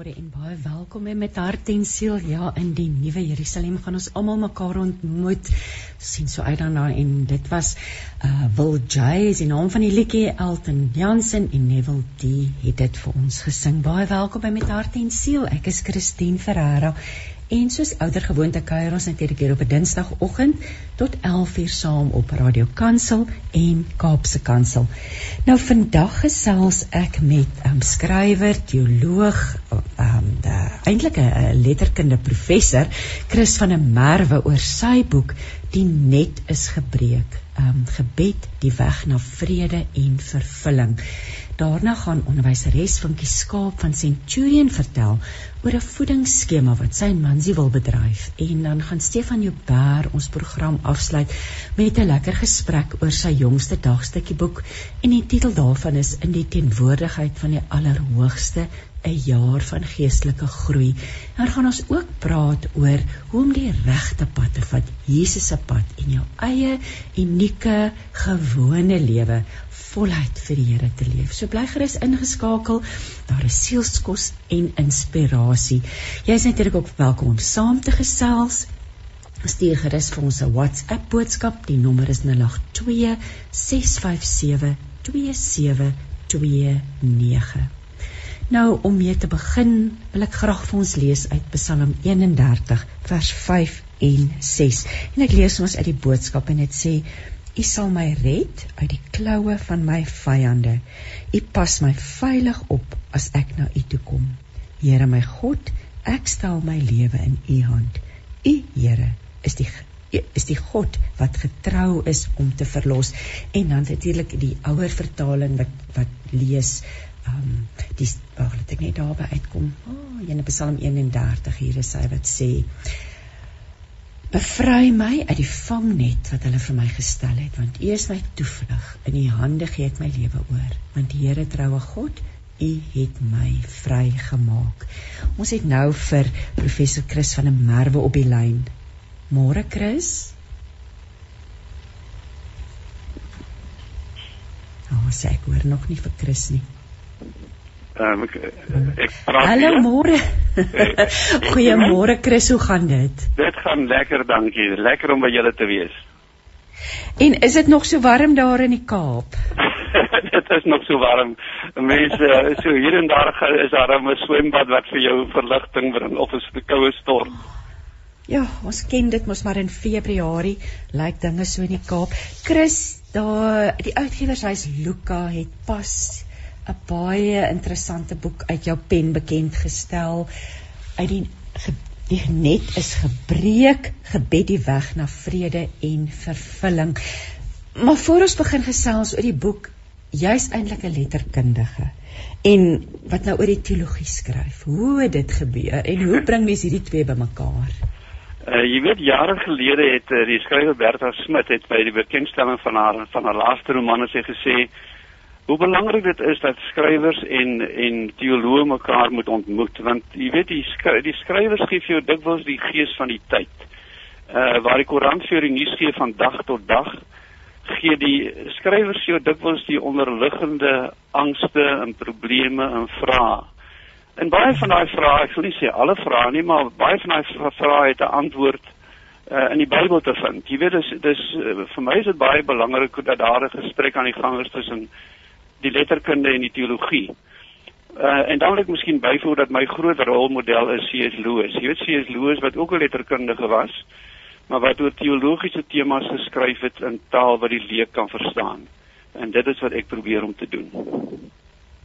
en baie welkom met hart en siel. Ja, in die nuwe Jerusalem gaan ons almal mekaar ontmoet. sien so uit daarna en dit was uh Will Jay is die naam van die liedjie Elton Jansen en Neville D het dit vir ons gesing. Baie welkom by met hart en siel. Ek is Christine Ferreira En soos ouer gewoonte kuier ons natuurlik hier op 'n Dinsdagoggend tot 11:00 saam op Radio Kansel en Kaapse Kansel. Nou vandag gesels ek met 'n um, skrywer, teoloog, um eintlik 'n letterkunde professor, Chris van der Merwe oor sy boek Die net is gebreek. Um gebed die weg na vrede en vervulling. Daarna gaan onderwyseres Vinkie Skaap van Centurion vertel oor 'n voedingsskema wat sy en Mansie wil bedryf en dan gaan Stefan Joubert ons program afsluit met 'n lekker gesprek oor sy jongste dagstukkie boek en die titel daarvan is in die teenwoordigheid van die Allerhoogste 'n jaar van geestelike groei. Dan gaan ons ook praat oor hoe om die regte pad te vat, Jesus se pad en jou eie unieke gewone lewe voluit vir die Here te leef. So bly gerus ingeskakel. Daar is sielskos en inspirasie. Jy is natuurlik ook welkom om saam te gesels. Stuur gerus vir ons 'n WhatsApp boodskap. Die nommer is 082 657 2729. Nou om mee te begin, wil ek graag vir ons lees uit Psalm 31 vers 5 en 6. En ek lees ons uit die boodskap en dit sê U sal my red uit die kloue van my vyande. U pas my veilig op as ek na U toe kom. Here my God, ek stel my lewe in U hand. U Here is die is die God wat getrou is om te verlos en dan natuurlik die ouer vertaling wat wat lees ehm um, die wag laat ek net daarby uitkom. O, oh, in Psalm 31 hier is hy wat sê Bevry my uit die vangnet wat hulle vir my gestel het, want U is my toevlug. In U hande gee ek my lewe oor, want die Here troue God, U het my vrygemaak. Ons het nou vir professor Chris van der Merwe op die lyn. Môre Chris. Nou, oh, sê ek hoor nog nie vir Chris nie. Um, ek, ek praat Hallo môre. Goeiemôre Chris, hoe gaan dit? Dit gaan lekker, dankie. Lekker om by julle te wees. En is dit nog so warm daar in die Kaap? dit is nog so warm. Mense, so hier en daar is daar 'n swembad wat vir jou verligting bring of 'n koue storm. Ja, ons ken dit mos maar in Februarie lyk dinge so in die Kaap. Chris, daar die uitgewershuis Luka het pas 'n baie interessante boek uit jou pen bekend gestel uit die die net is gebreek gebed die weg na vrede en vervulling. Maar voor ons begin gesels oor die boek, jy's eintlik 'n letterkundige en wat nou oor die teologie skryf. Hoe het dit gebeur en hoe bring mens hierdie twee bymekaar? Uh jy weet jare gelede het uh, die skrywer Bertha Smit het by die bekendstelling van haar van haar laaste roman het sy gesê hoe belangrik dit is dat skrywers en en teoloë mekaar moet ontmoet want jy weet die skry, die skrywers gee vir jou dikwels die gees van die tyd. Uh waar die Koran vir jou die nuus gee van dag tot dag gee die skrywers jou dikwels die onderliggende angste en probleme en vrae. En baie van daai vrae, ek wil nie sê alle vrae nie, maar baie van daai vrae het 'n antwoord uh, in die Bybel te vind. Jy weet dis dis uh, vir my is dit baie belangrik dat daar 'n gesprek aan die gang is tussen die letterkunde en die teologie. Uh en dan wil ek miskien byvoeg dat my groot rolmodel is C.S. Lewis. Jy weet C.S. Lewis wat ook 'n letterkundige was, maar wat oor teologiese temas geskryf het in taal wat die leek kan verstaan. En dit is wat ek probeer om te doen.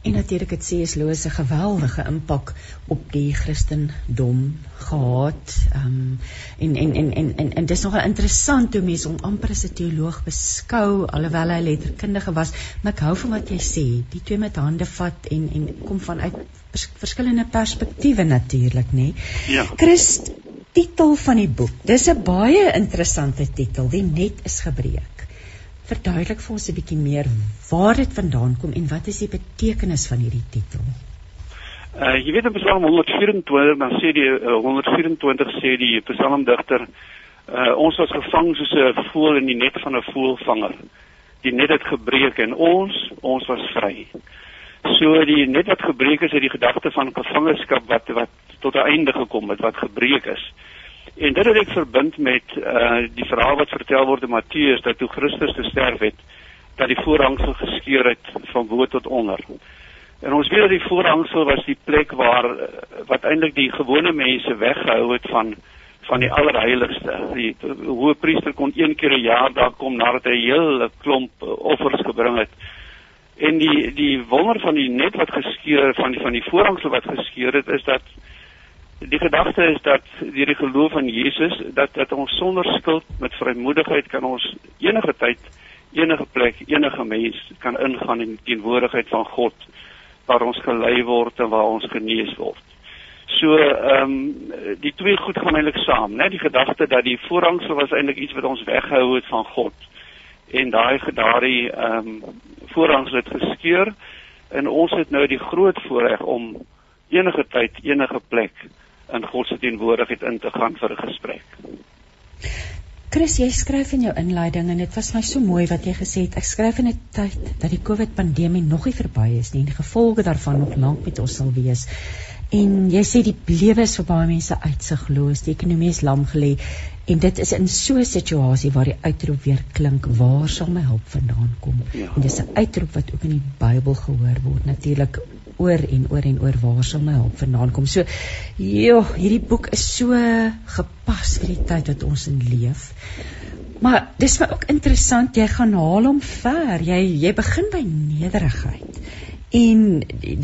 En natuurlik het C.S. Lewis 'n geweldige impak op die Christendom gehad. Ehm um, en, en en en en en dis nogal interessant hoe mense hom amper as 'n teoloog beskou alhoewel hy letterkundige was. Maar ek hou van wat jy sê, die twee met hande vat en en kom vanuit vers, verskillende perspektiewe natuurlik, nê? Ja. Christ titel van die boek. Dis 'n baie interessante titel. Die net is gebreek verduidelik vir ons 'n bietjie meer waar dit vandaan kom en wat is die betekenis van hierdie titel? Uh jy weet in Psalm 124 dan sê die uh, 124 sê die psalmdigter uh ons was gevang soos 'n voël in die net van 'n voëlvanger. Die net het gebreek en ons ons was vry. So die net wat gebreek is, is die gedagte van gevangenskap wat wat tot 'n einde gekom het, wat gebreek is. En dit het ek verbind met uh die verhaal wat vertel word in Matteus dat toe Christus gesterf het, dat die voorhangsel geskeur het van bo tot onder. En ons weet dat die voorhangsel was die plek waar eh, wat eintlik die gewone mense weggehou het van van die allerheiligste. Die hoë priester kon een keer 'n jaar daar kom nadat hy 'n hele klomp eh, offers gebring het. En die die wonder van die net wat geskeur van die van die voorhangsel wat geskeur het is dat die gedagte is dat deur die geloof in Jesus dat dat ons sonder skuld met vrymoedigheid kan ons enige tyd enige plek enige mens kan ingaan in die teenwoordigheid van God waar ons gelei word en waar ons genees word. So ehm um, die twee goed gaan eintlik saam, né? Die gedagte dat die voorhangsel was eintlik iets wat ons weggehou het van God. En daai gedaari ehm um, voorhangsel het geskeur en ons het nou die groot voorreg om enige tyd, enige plek in God se teenwoordigheid in te gaan vir 'n gesprek. Chris, jy skryf in jou inleiding en dit was my so mooi wat jy gesê het. Ek skryf in 'n tyd dat die COVID-pandemie nog nie verby is nie en die gevolge daarvan nog lank met ons sal wees. En jy sê die lewe is vir baie mense uitsigloos, die ekonomie is lam gelê en dit is in so 'n situasie waar die uitroep weer klink, waar sal my hulp vandaan kom? Ja. En dis 'n uitroep wat ook in die Bybel gehoor word. Natuurlik oor en oor en oor waar sal my hulp vandaan kom. So joh, hierdie boek is so gepas vir die tyd wat ons in leef. Maar dis my ook interessant, jy gaan haal hom ver. Jy jy begin by nederigheid. En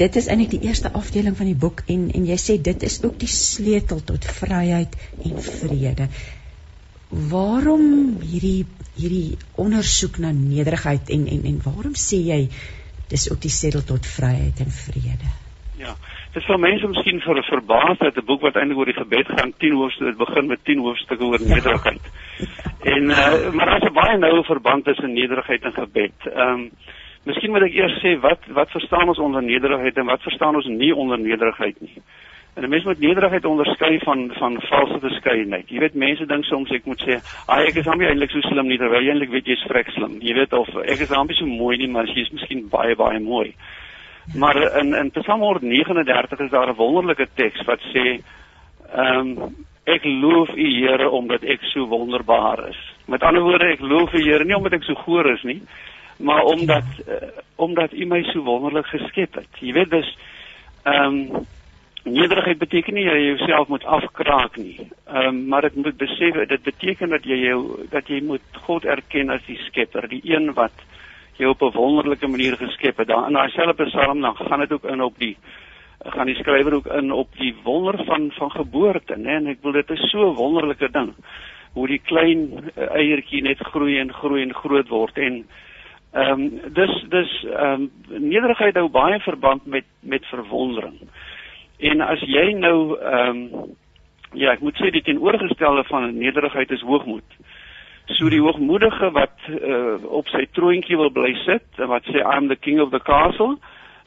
dit is eintlik die eerste afdeling van die boek en en jy sê dit is ook die sleutel tot vryheid en vrede. Waarom hierdie hierdie ondersoek na nederigheid en en en waarom sê jy dis ook die sedel tot vryheid en vrede. Ja. Dit sou mense miskien vir verbaas dat 'n boek wat eintlik oor die gebed gaan 10 hoofstukke begin met 10 hoofstukke oor nederigheid. En uh, maar daar's 'n baie noue verband tussen nederigheid en gebed. Ehm um, Miskien moet ek eers sê wat wat verstaan ons onder nederigheid en wat verstaan ons nie onder nederigheid nie. En 'n mens moet nederigheid onderskei van van valse beskeidenheid. Jy weet mense dink soms ek moet sê, "Ag ek is hom eintlik so slim nie terwyl jy eintlik weet jy's vrek slim." Jy weet of ek is hom so mooi nie, maar jy's miskien baie baie mooi. Maar in in Psalm 139 is daar 'n wonderlike teks wat sê, "Ehm um, ek loof U Here omdat ek so wonderbaar is." Met ander woorde, ek loof U Here nie omdat ek so goor is nie, maar omdat uh, omdat U my so wonderlik geskep het. Jy weet dis ehm um, Nederigheid beteken nie jy jouself moet afkraak nie. Ehm um, maar dit moet besef dit beteken dat jy jou dat jy moet God erken as die skepper, die een wat jou op 'n wonderlike manier geskep het. Daar in daai selfde Psalm dan gaan dit ook in op die gaan die skrywer ook in op die wonder van van geboorte, né? En ek wil dit is so 'n wonderlike ding hoe die klein uh, eiertjie net groei en groei en groot word en ehm um, dis dis ehm um, nederigheid hou baie verband met met verwondering. En as jy nou ehm um, ja, ek moet sê die teenoorgestelde van nederigheid is hoogmoed. So die hoogmoedige wat uh, op sy troontjie wil bly sit en wat sê I'm the king of the castle,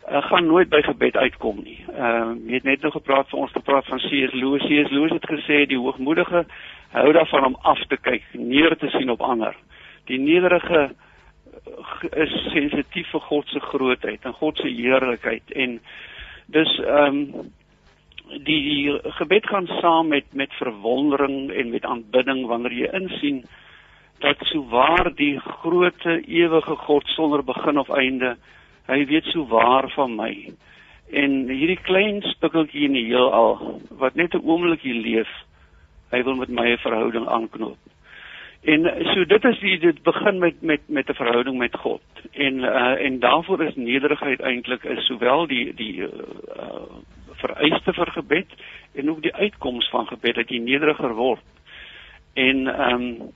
uh, gaan nooit by gebed uitkom nie. Ehm uh, jy het net nou gepraat vir ons gepraat van C.S. Lewis. C.S. Lewis het gesê die hoogmoedige hou daarvan om af te kyk, neer te sien op ander. Die nederige is sensitief vir God se grootheid en God se heerlikheid en dis ehm um, die, die gebed gaan saam met met verwondering en met aanbidding wanneer jy insien dat sou waar die grootte ewige God sonder begin of einde hy weet sou waar van my. En hierdie klein spikkeltjie in die heelal wat net 'n oomblik hier leef hy wil met my 'n verhouding aanknoop. En so dit is die dit begin met met met 'n verhouding met God. En uh, en daarvoor is nederigheid eintlik is sowel die die uh, vereiste vir gebed en ook die uitkoms van gebed dat jy nederiger word. En ehm um,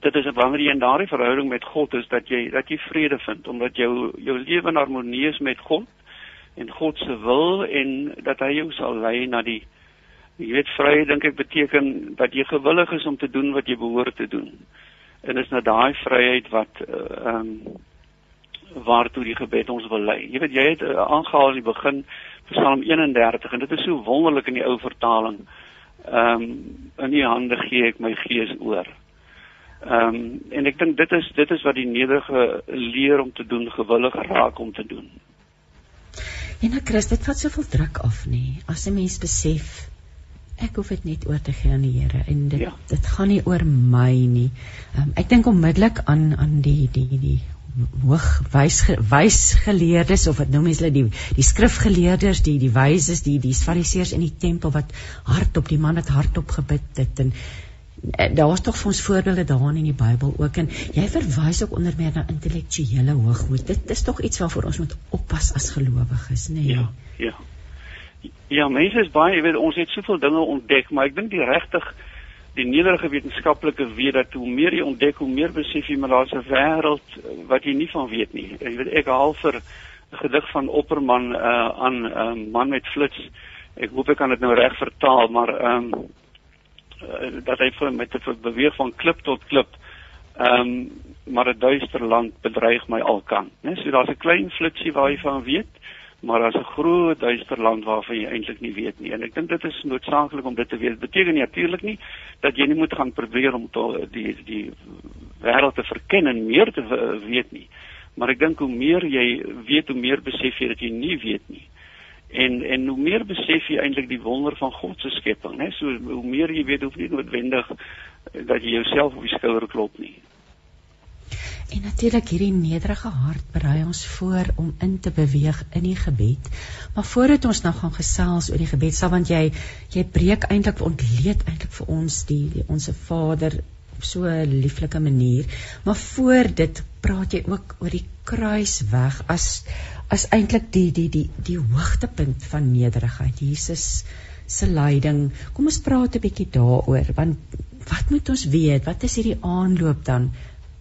dit is wanneer jy in daardie verhouding met God is dat jy dat jy vrede vind omdat jou jou lewe in harmonie is met God en God se wil en dat hy jou sal lei na die jy weet vryheid dink ek beteken dat jy gewillig is om te doen wat jy behoort te doen. En is nou daai vryheid wat eh, ehm uh, um, waartoe die gebed ons wil lei. Jy weet jy het uh, aangehaal in die begin Psalm 31 en dit is so wonderlik in die ou vertaling. Ehm um, in u hande gee ek my gees oor. Ehm um, en ek dink dit is dit is wat die nederige leer om te doen gewillig raak om te doen. En nou Christus, dit vat soveel druk af nie. As 'n mens besef ek hoef dit net oor te gee aan die Here en dit ja. dit gaan nie oor my nie. Um, ek dink onmiddellik aan aan die die die hoog wys wys geleerdes of wat noem mens hulle die die skrifgeleerders die die wyses die die fariseërs in die tempel wat hardop die man het hardop gebid het en eh, daar's tog vir ons voorbeelde daarin in die Bybel ook en jy verwys ook onder meer na intellektuele hoogmoed dit is tog iets waarvoor ons moet oppas as gelowiges nê nee? ja ja Ja, mense is baie, jy weet, ons het soveel dinge ontdek, maar ek dink die regtig die nederige wetenskaplike weet dat hoe meer jy ontdek, hoe meer besef jy maar daar's 'n wêreld eh, wat jy nie van weet nie. Jy weet ek haal vir 'n gedig van Opperman uh, aan 'n uh, man met flits. Ek hoop ek kan dit nou reg vertaal, maar ehm um, uh, dat hy vir met te beweeg van klip tot klip. Ehm um, maar 'n duister land bedreig my alkant, né? So daar's 'n klein flitsie waar jy van weet maar daar's 'n groot duister land waarvan jy eintlik nie weet nie. En ek dink dit is noodsaaklik om dit te weet. Beteken natuurlik nie dat jy nie moet gaan probeer om te, die die wêreld te verken en meer te weet nie. Maar ek dink hoe meer jy weet, hoe meer besef jy dat jy nie weet nie. En en hoe meer besef jy eintlik die wonder van God se skepping, né? So hoe meer jy weet, hoef nie noodwendig dat jy jouself op die skouer klop nie. En natuurlik hierdie nederige hart berei ons voor om in te beweeg in die gebed. Maar voordat ons nou gaan gesels oor die gebed, sal want jy jy breek eintlik ontleed eintlik vir ons die, die onsse Vader op so 'n lieflike manier. Maar voor dit praat jy ook oor die kruisweg as as eintlik die die die die hoogtepunt van nederigheid. Jesus se lyding. Kom ons praat 'n bietjie daaroor want wat moet ons weet? Wat is hierdie aanloop dan?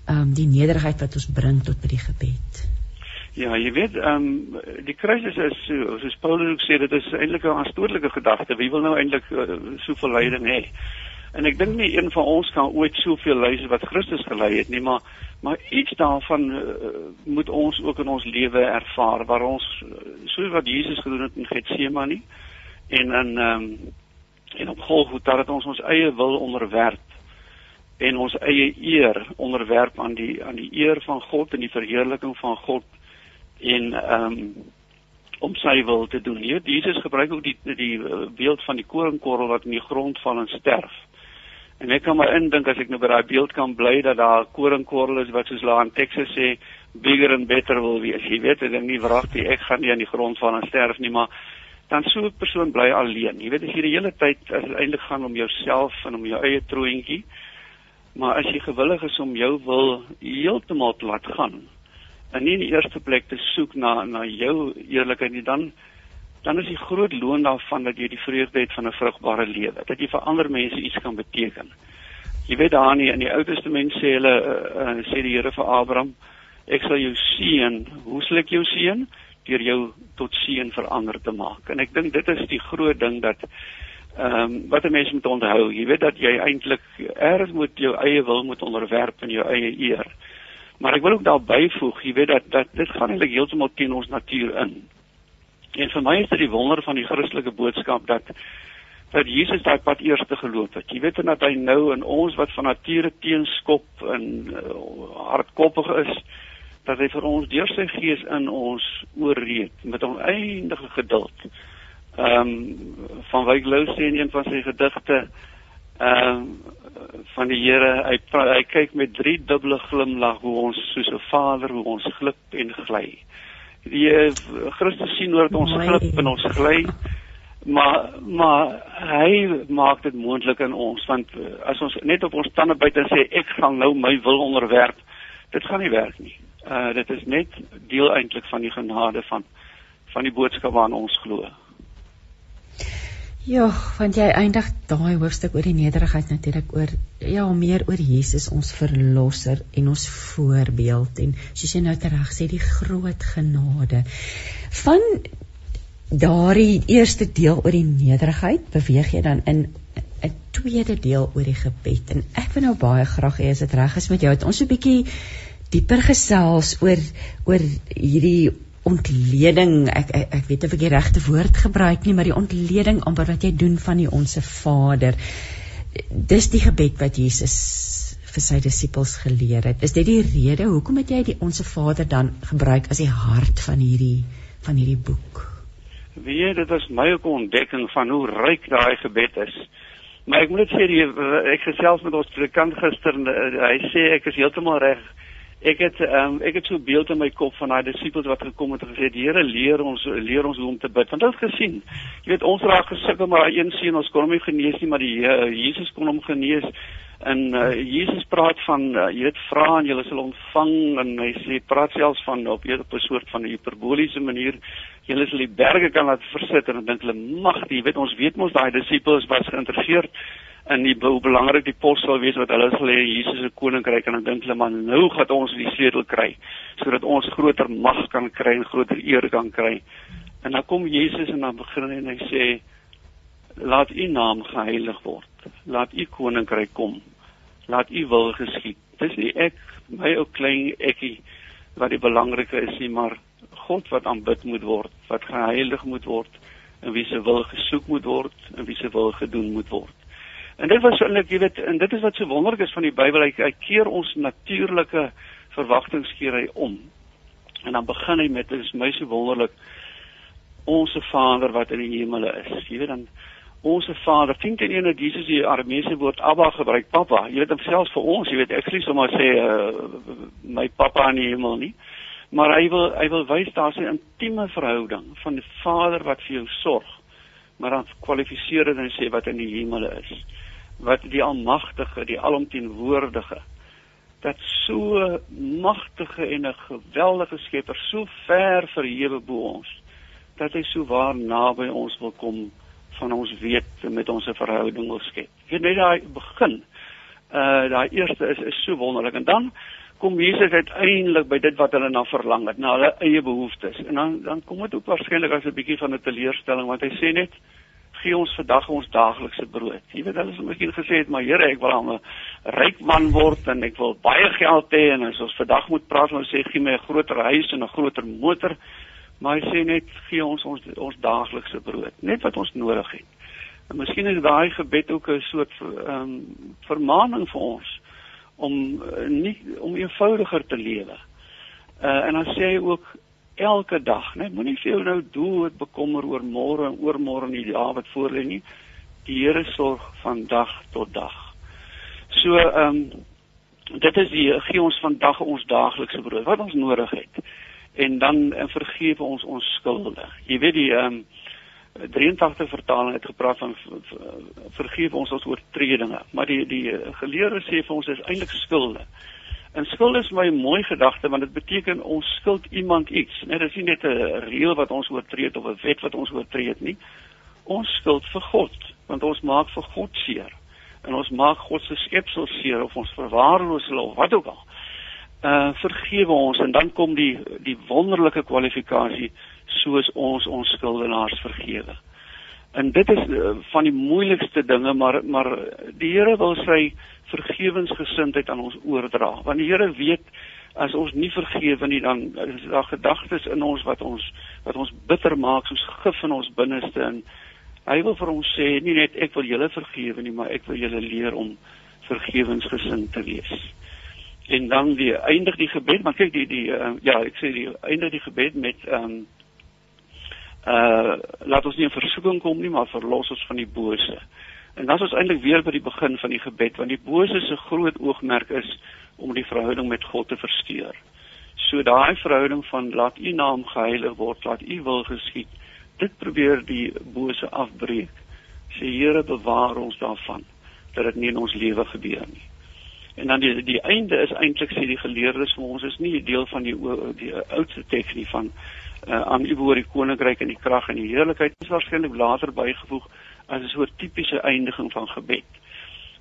Um, die nederigheid wat ons bring tot by die gebed. Ja, jy weet, ehm um, die kruis is is so, soos Paulus ook sê, dit is eintlik 'n aanstootlike gedagte. Wie wil nou eintlik uh, soveel lyding hê? En ek dink nie een van ons kan ooit soveel ly as wat Christus gely het nie, maar maar iets daarvan uh, moet ons ook in ons lewe ervaar waar ons soos wat Jesus gedoen het in Getsemane en in ehm um, en op Golgotha dat ons ons eie wil onderwerp en ons eie eer onderwerp aan die aan die eer van God en die verheerliking van God en ehm um, om sy wil te doen. Hier Jesus gebruik ook die die eh, beeld van die koringkorrel wat in die grond val en sterf. En ek kan maar indink as ek nou by daai beeld kan bly dat daar koringkorrel is wat soos daar in Texas sê bigger and better wil wees. Jy weet, ek dink nie wragtig ek gaan nie aan die grond val en sterf nie, maar dan so 'n persoon bly alleen. Jy weet as jy die hele tyd eintlik gaan om jouself en om jou eie troontjie, Maar as jy gewillig is om jou wil heeltemal te laat gaan en nie in die eerste plek te soek na na jou eerlikheid nie, dan dan is die groot loon daarvan dat jy die vreugde het van 'n vrugbare lewe, dat jy vir ander mense iets kan beteken. Jy weet daar nie in die Ou Testament sê hulle uh, uh, sê die Here vir Abraham, ek sal jou seën. Hoe sal ek jou seën? Deur jou tot seën verander te maak. En ek dink dit is die groot ding dat Ehm um, wat 'n mens moet onthou, jy weet dat jy eintlik eers moet jou eie wil moet onderwerp in jou eie eer. Maar ek wil ook daar byvoeg, jy weet dat dat dit gaan eintlik heeltemal teen ons natuur in. En vir my is dit die wonder van die Christelike boodskap dat dat Jesus daai pad eers te geloop het. Jy weet en dat hy nou in ons wat van nature teenskop en uh, hardkoppig is, dat hy vir ons deur sy gees in ons oorreed met oneindige geduld ehm um, van Wyk Lou sê in een van sy gedigte ehm um, van die Here hy hy kyk met drie dubbele glimlag hoe ons soos 'n vader hoe ons glip en gly. Die uh, Christus sien hoe ons glip en ons gly. Maar maar hy maak dit moontlik in ons want uh, as ons net op ons tande byt en sê ek gaan nou my wil onderwerp, dit gaan nie werk nie. Uh dit is net deel eintlik van die genade van van die boodskap waarna ons glo. Ja, want jy eindig daai hoofstuk oor die nederigheid natuurlik oor ja, meer oor Jesus ons verlosser en ons voorbeeld en soos jy nou tereg sê die groot genade. Van daardie eerste deel oor die nederigheid beweeg jy dan in 'n tweede deel oor die gebed en ek wil nou baie graag hê as dit reg is met jou dat ons 'n bietjie dieper gesels oor oor hierdie ontleding ek ek, ek weet of ek die regte woord gebruik nie maar die ontleding amper wat jy doen van die onsse Vader. Dis die gebed wat Jesus vir sy disippels geleer het. Is dit die rede hoekom het jy die onsse Vader dan gebruik as die hart van hierdie van hierdie boek? Wie dit was my ook ontdekking van hoe ryk daai gebed is. Maar ek moet sê die, ek gesels met ons predikant gister hy sê ek is heeltemal reg Ek het ehm um, ek het so 'n beeld in my kop van daai disippels wat gekom het en gesê die Here leer ons leer ons hoe om te bid. Want hulle het gesien. Jy weet ons raak gesukkel maar daai een seun ons kon hom nie genees nie, maar die uh, Jesus kon hom genees. En uh, Jesus praat van uh, jy weet vra en jy sal ontvang en hy sê praat selfs van op 'n soort van 'n hiperboliese manier jy sal die berge kan laat versit en dan dink hulle mag jy weet ons weet mos daai disippels was geïnteresseerd in die hoe belangrik die pos sal wees wat hulle sal hê Jesus se koninkryk en dan dink hulle man nou gaan ons die sleutel kry sodat ons groter mag kan kry en groter eer kan kry. En dan kom Jesus en dan begin en hy sê laat u naam geheilig word. Laat u koninkryk kom. Laat u wil geskied. Dis nie ek my ou klein ekkie wat die belangrike is nie, maar God wat aanbid moet word, wat geheilig moet word en wie se wil gesoek moet word en wie se wil gedoen moet word. En dit was eintlik, jy weet, en dit is wat so wonderlik is van die Bybel, hy, hy keer ons natuurlike verwagtinge keer hy om. En dan begin hy met is my so wonderlik onsse Vader wat in die hemele is. Jy weet dan onsse Vader, vind in een Jesus die Arameese woord Abba gebruik, Papa. Jy weet homself vir ons, jy weet ek sê sommer sê uh, my Papa in die hemel nie. Maar hy wil hy wil wys daar's 'n intieme verhouding van die Vader wat vir jou sorg. Maar dan kwalifiseer dit en sê wat in die hemele is wat die almagtige, die alomteenwoordige dat so magtige en 'n geweldige skepper so ver verhewe bo ons dat hy so waar naby ons wil kom van ons weet met ons 'n verhouding wil skep. Jy net daai begin. Uh daai eerste is is so wonderlik en dan kom Jesus uiteindelik by dit wat hulle na verlang het, na hulle eie behoeftes. En dan dan kom dit ook waarskynlik as 'n bietjie van 'n teleurstelling want hy sê net gee ons vandag ons daaglikse brood. Jy weet hulle het miskien gesê het, maar Here, ek wil 'n ryk man word en ek wil baie geld hê en as ons vandag moet praat, ons sê gee my 'n groter huis en 'n groter motor. Maar hy sê net gee ons ons ons daaglikse brood, net wat ons nodig het. En miskien is daai gebed ook 'n soort ehm um, vermaaning vir ons om uh, nie om eenvoudiger te lewe. Uh en dan sê hy ook elke dag, né? Moenie vir jou nou dood bekommer oor môre en oormôre en die dae wat voor lê nie. Die Here sorg van dag tot dag. So ehm um, dit is die gee ons vandag ons daaglikse brood wat ons nodig het. En dan en vergewe ons ons skulde. Jy weet die ehm um, 83 vertaling het gepraat van vergewe ons ons oortredinge, maar die die geleerdes sê vir ons is eintlik skulde. En skuld is my mooi gedagte want dit beteken ons skuld iemand iets. Net is nie net 'n reël wat ons oortree of 'n wet wat ons oortree nie. Ons skuld vir God, want ons maak vir God seer. En ons maak God se skepsel seer of ons verwaarloos hulle of wat ook al. Uh vergewe ons en dan kom die die wonderlike kwalifikasie soos ons ons skuldenaars vergewe. En dit is uh, van die moeilikste dinge maar maar die Here wil sy vergewensgesindheid aan ons oordra. Want die Here weet as ons nie vergewe nie dan is daar gedagtes in ons wat ons wat ons bitter maak soos gif in ons binneste en hy wil vir ons sê nie net ek wil julle vergewe nie, maar ek wil julle leer om vergewensgesind te wees. En dan die eindig die gebed, maar kyk die die uh, ja, ek sê die eindig die gebed met ehm um, uh laat ons nie in versoeking kom nie, maar verlos ons van die bose. En dan is ons eintlik weer by die begin van die gebed want die bose se groot oogmerk is om die verhouding met God te versteur. So daai verhouding van laat U naam geheilig word, laat U wil geskied. Dit probeer die bose afbreek. Sê Here bewaar ons daarvan dat dit nie in ons lewe gebeur nie. En dan die die einde is eintlik sê die geleerdes vir ons is nie 'n deel van die die oudste teks nie van uh, aan U behoort die koninkryk en die krag en die heerlikheid is waarskynlik later bygevoeg as 'n soort tipiese eindiging van gebed.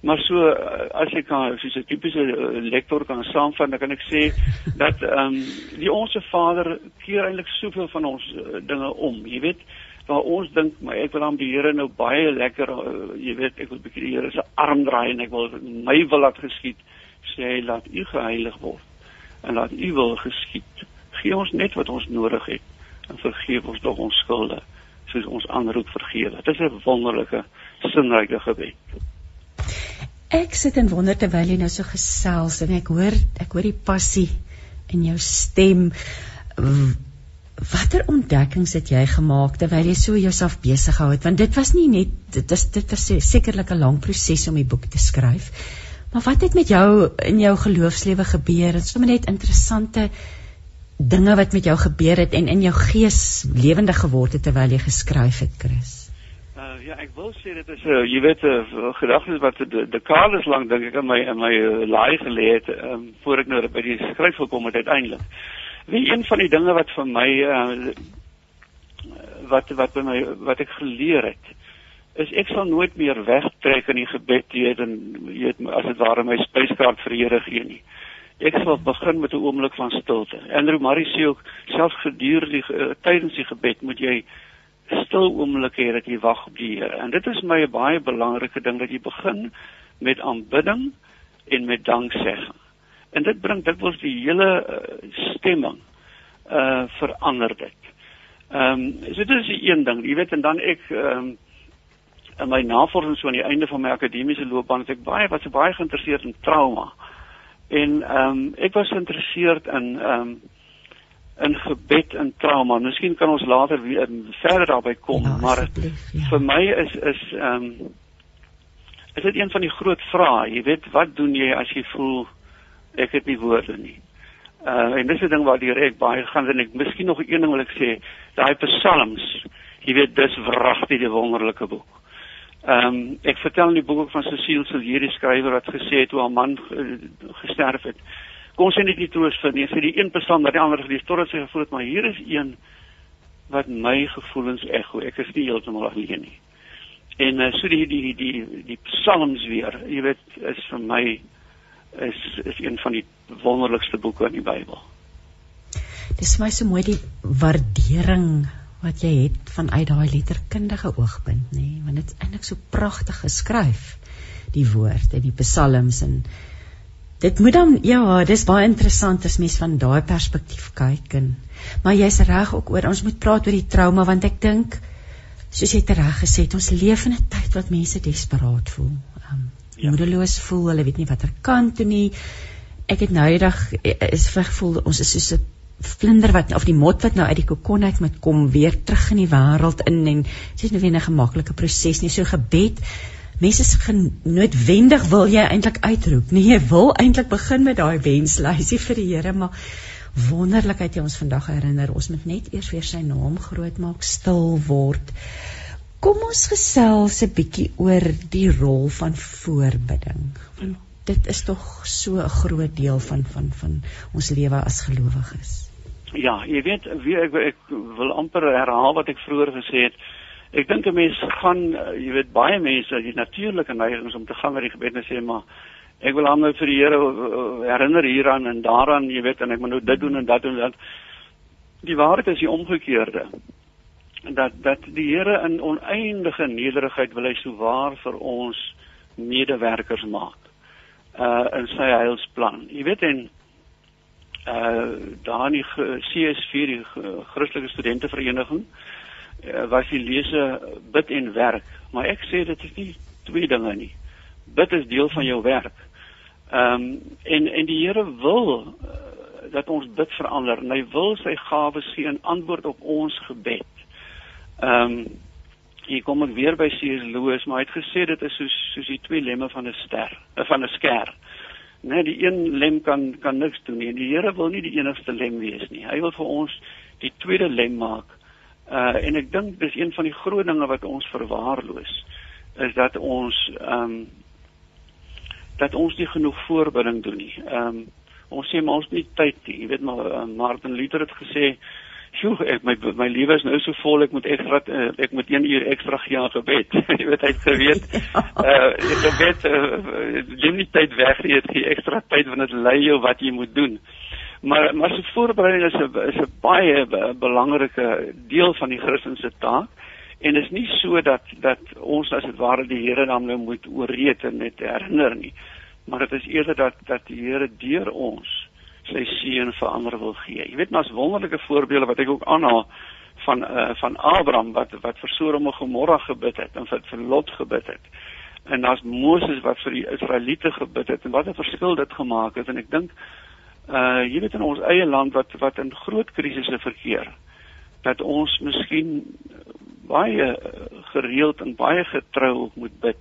Maar so eh, as ek kan soos 'n tipiese eh, lektor kan saamvat, dan kan ek sê dat ehm um, die onsse Vader keer eintlik soveel van ons uh, dinge om. Jy weet, waar ons dink maar ek wil aan die Here nou baie lekker uh, jy weet, ek wil 'n bietjie die Here se arm draai en ek wil my wil laat geskied. Sê hy laat U geheilig word en laat U wil geskied. Gee ons net wat ons nodig het en vergeef ons tog ons skulde soos ons ander ook vergewe. Dit is 'n wonderlike sinryke gebed. Ek sit en wonder terwyl jy nou so gesels en ek hoor ek hoor die passie in jou stem. Watter ontdekkings het jy gemaak terwyl jy so jouself besig gehou het? Want dit was nie net dit is dit was sekerlik 'n lang proses om die boek te skryf. Maar wat het met jou in jou geloofslewe gebeur? Dit is sommer net interessante dinge wat met jou gebeur het en in jou gees lewendig geword het terwyl jy geskryf het, Chris. Uh, ja, ek wil sê dit is uh, jy weet 'n uh, gedagte wat de, de kaal is lank dink ek in my in my uh, laai gelê het um, voor ek nou by die skryf gekom het uiteindelik. Wie een van die dinge wat vir my uh, wat wat by my wat ek geleer het is ek sal nooit meer wegtrek in die gebed weet en weet as dit ware my spyskaart vir die Here gee nie. Ek sal begin met 'n oomblik van stilte. Andrew Murray sê ook selfs gedurende uh, tydens die gebed moet jy stil oomblikke hê dat jy wag op die Here. En dit is my 'n baie belangrike ding dat jy begin met aanbidding en met danksegging. En dit bring dikwels die hele uh, stemming uh verander dit. Ehm um, so dit is die een ding, jy weet en dan ek ehm um, in my navorsing so aan die einde van my akademiese loopbaan het ek baie was baie geïnteresseerd in trauma. En ehm um, ek was geïnteresseerd in ehm um, in gebed en trauma. Miskien kan ons later weer verder daarby kom, ja, maar ja. vir my is is ehm um, is dit een van die groot vrae. Jy weet, wat doen jy as jy voel ek het nie woorde nie? Uh en dis 'n ding waar ek baie gaan en ek miskien nog een ding wil ek sê, daai psalms. Jy weet, dis wragtig die wonderlike boek. Ehm um, ek vertel in die boek van Cecile Silje die skrywer wat gesê het hoe haar man gesterf het. Kom sy net nie troos vind nie. Sy die een psalm dat die ander gelees totdat sy gevoel het maar hier is een wat my gevoelens ekho. Ek is nie heeltemal alleen nie. En uh, so die die die die psalms weer, jy weet, is vir my is is een van die wonderlikste boeke in die Bybel. Dis my so mooi die waardering wat jy het vanuit daai letterkundige oogpunt nê nee? want dit is eintlik so pragtig geskryf die woord en die psalms en dit moet dan ja dis baie interessant as mens van daai perspektief kyk en maar jy's reg ook oor ons moet praat oor die trauma want ek dink soos jy reg gesê het ons leef in 'n tyd wat mense desperaat voel um, ja. moedeloos voel hulle weet nie watter kant toe nie ek het nou eendag is vergevoel ons is soos 'n vlinder wat of die mot wat nou uit die kokon uit moet kom weer terug in die wêreld in en dit is nou weer 'n gemaklike proses nie. So gebed mense is noodwendig wil jy eintlik uitroep. Nee jy wil eintlik begin met daai wenslysie vir die Here maar wonderlik het jy ons vandag herinner ons moet net eers weer sy naam groot maak stil word. Kom ons gesels 'n bietjie oor die rol van voorbidding. Want dit is tog so 'n groot deel van van van ons lewe as gelowiges Ja, jy weet, wie ek ek wil amper herhaal wat ek vroeër gesê het. Ek dink 'n mens gaan, jy weet, baie mense het natuurlike neigings om te gaan met die gebed en sê maar ek wil hom nou vir die Here eh, herinner hieraan en daaraan, jy weet, en ek moet nou dit doen en dat doen dat. Die waarheid is die omgekeerde. Dat dat die Here in oneindige nederigheid wil hy so waar vir ons medewerkers maak. Uh in sy heilsplan. Jy weet en uh daar in die CS4 die Christelike Studentevereniging uh, was die lese bid en werk. Maar ek sê dit is nie twee dinge nie. Bid is deel van jou werk. Ehm um, en en die Here wil uh, dat ons bid verander. En hy wil sy gawes gee in antwoord op ons gebed. Ehm um, hier kom ek weer by C.S. Lewis maar hy het gesê dit is soos soos die twee lemme van 'n ster van 'n sker Nee, die een lem kan kan niks doen nie. Die Here wil nie die enigste lem wees nie. Hy wil vir ons die tweede lem maak. Uh en ek dink dis een van die groot dinge wat ons verwaarloos is dat ons ehm um, dat ons nie genoeg voorbereiding doen nie. Ehm um, ons sê maar ons het nie tyd nie. Jy weet maar uh, Martin Luther het gesê Sjoe, ek my my lewe is nou so vol ek moet ekstra uh, ek moet 1 uur ekstra gee aan gebed. jy weet hy het geweet. Uh ek gebed uh, jy nie tyd weg nie, jy ekstra tyd wanneer dit lei jou wat jy moet doen. Maar maar so voorbereiding is 'n is 'n baie belangrike deel van die Christelike taak en is nie so dat dat ons as dit ware die Here dan nou moet ooreed en net herinner nie. Maar dit is eerder dat dat die Here deur ons sy seën vir ander wil gee. Jy weet maar as wonderlike voorbeelde wat ek ook aanhaal van uh, van Abraham wat wat vir Sodom en Gomorra gebid het en vir, vir Lot gebid het. En daar's Moses wat vir die Israeliete gebid het en wat 'n verskil dit gemaak het en ek dink uh jy weet in ons eie land wat wat in groot krisisse verkeer dat ons miskien baie gereeld en baie getrou moet bid.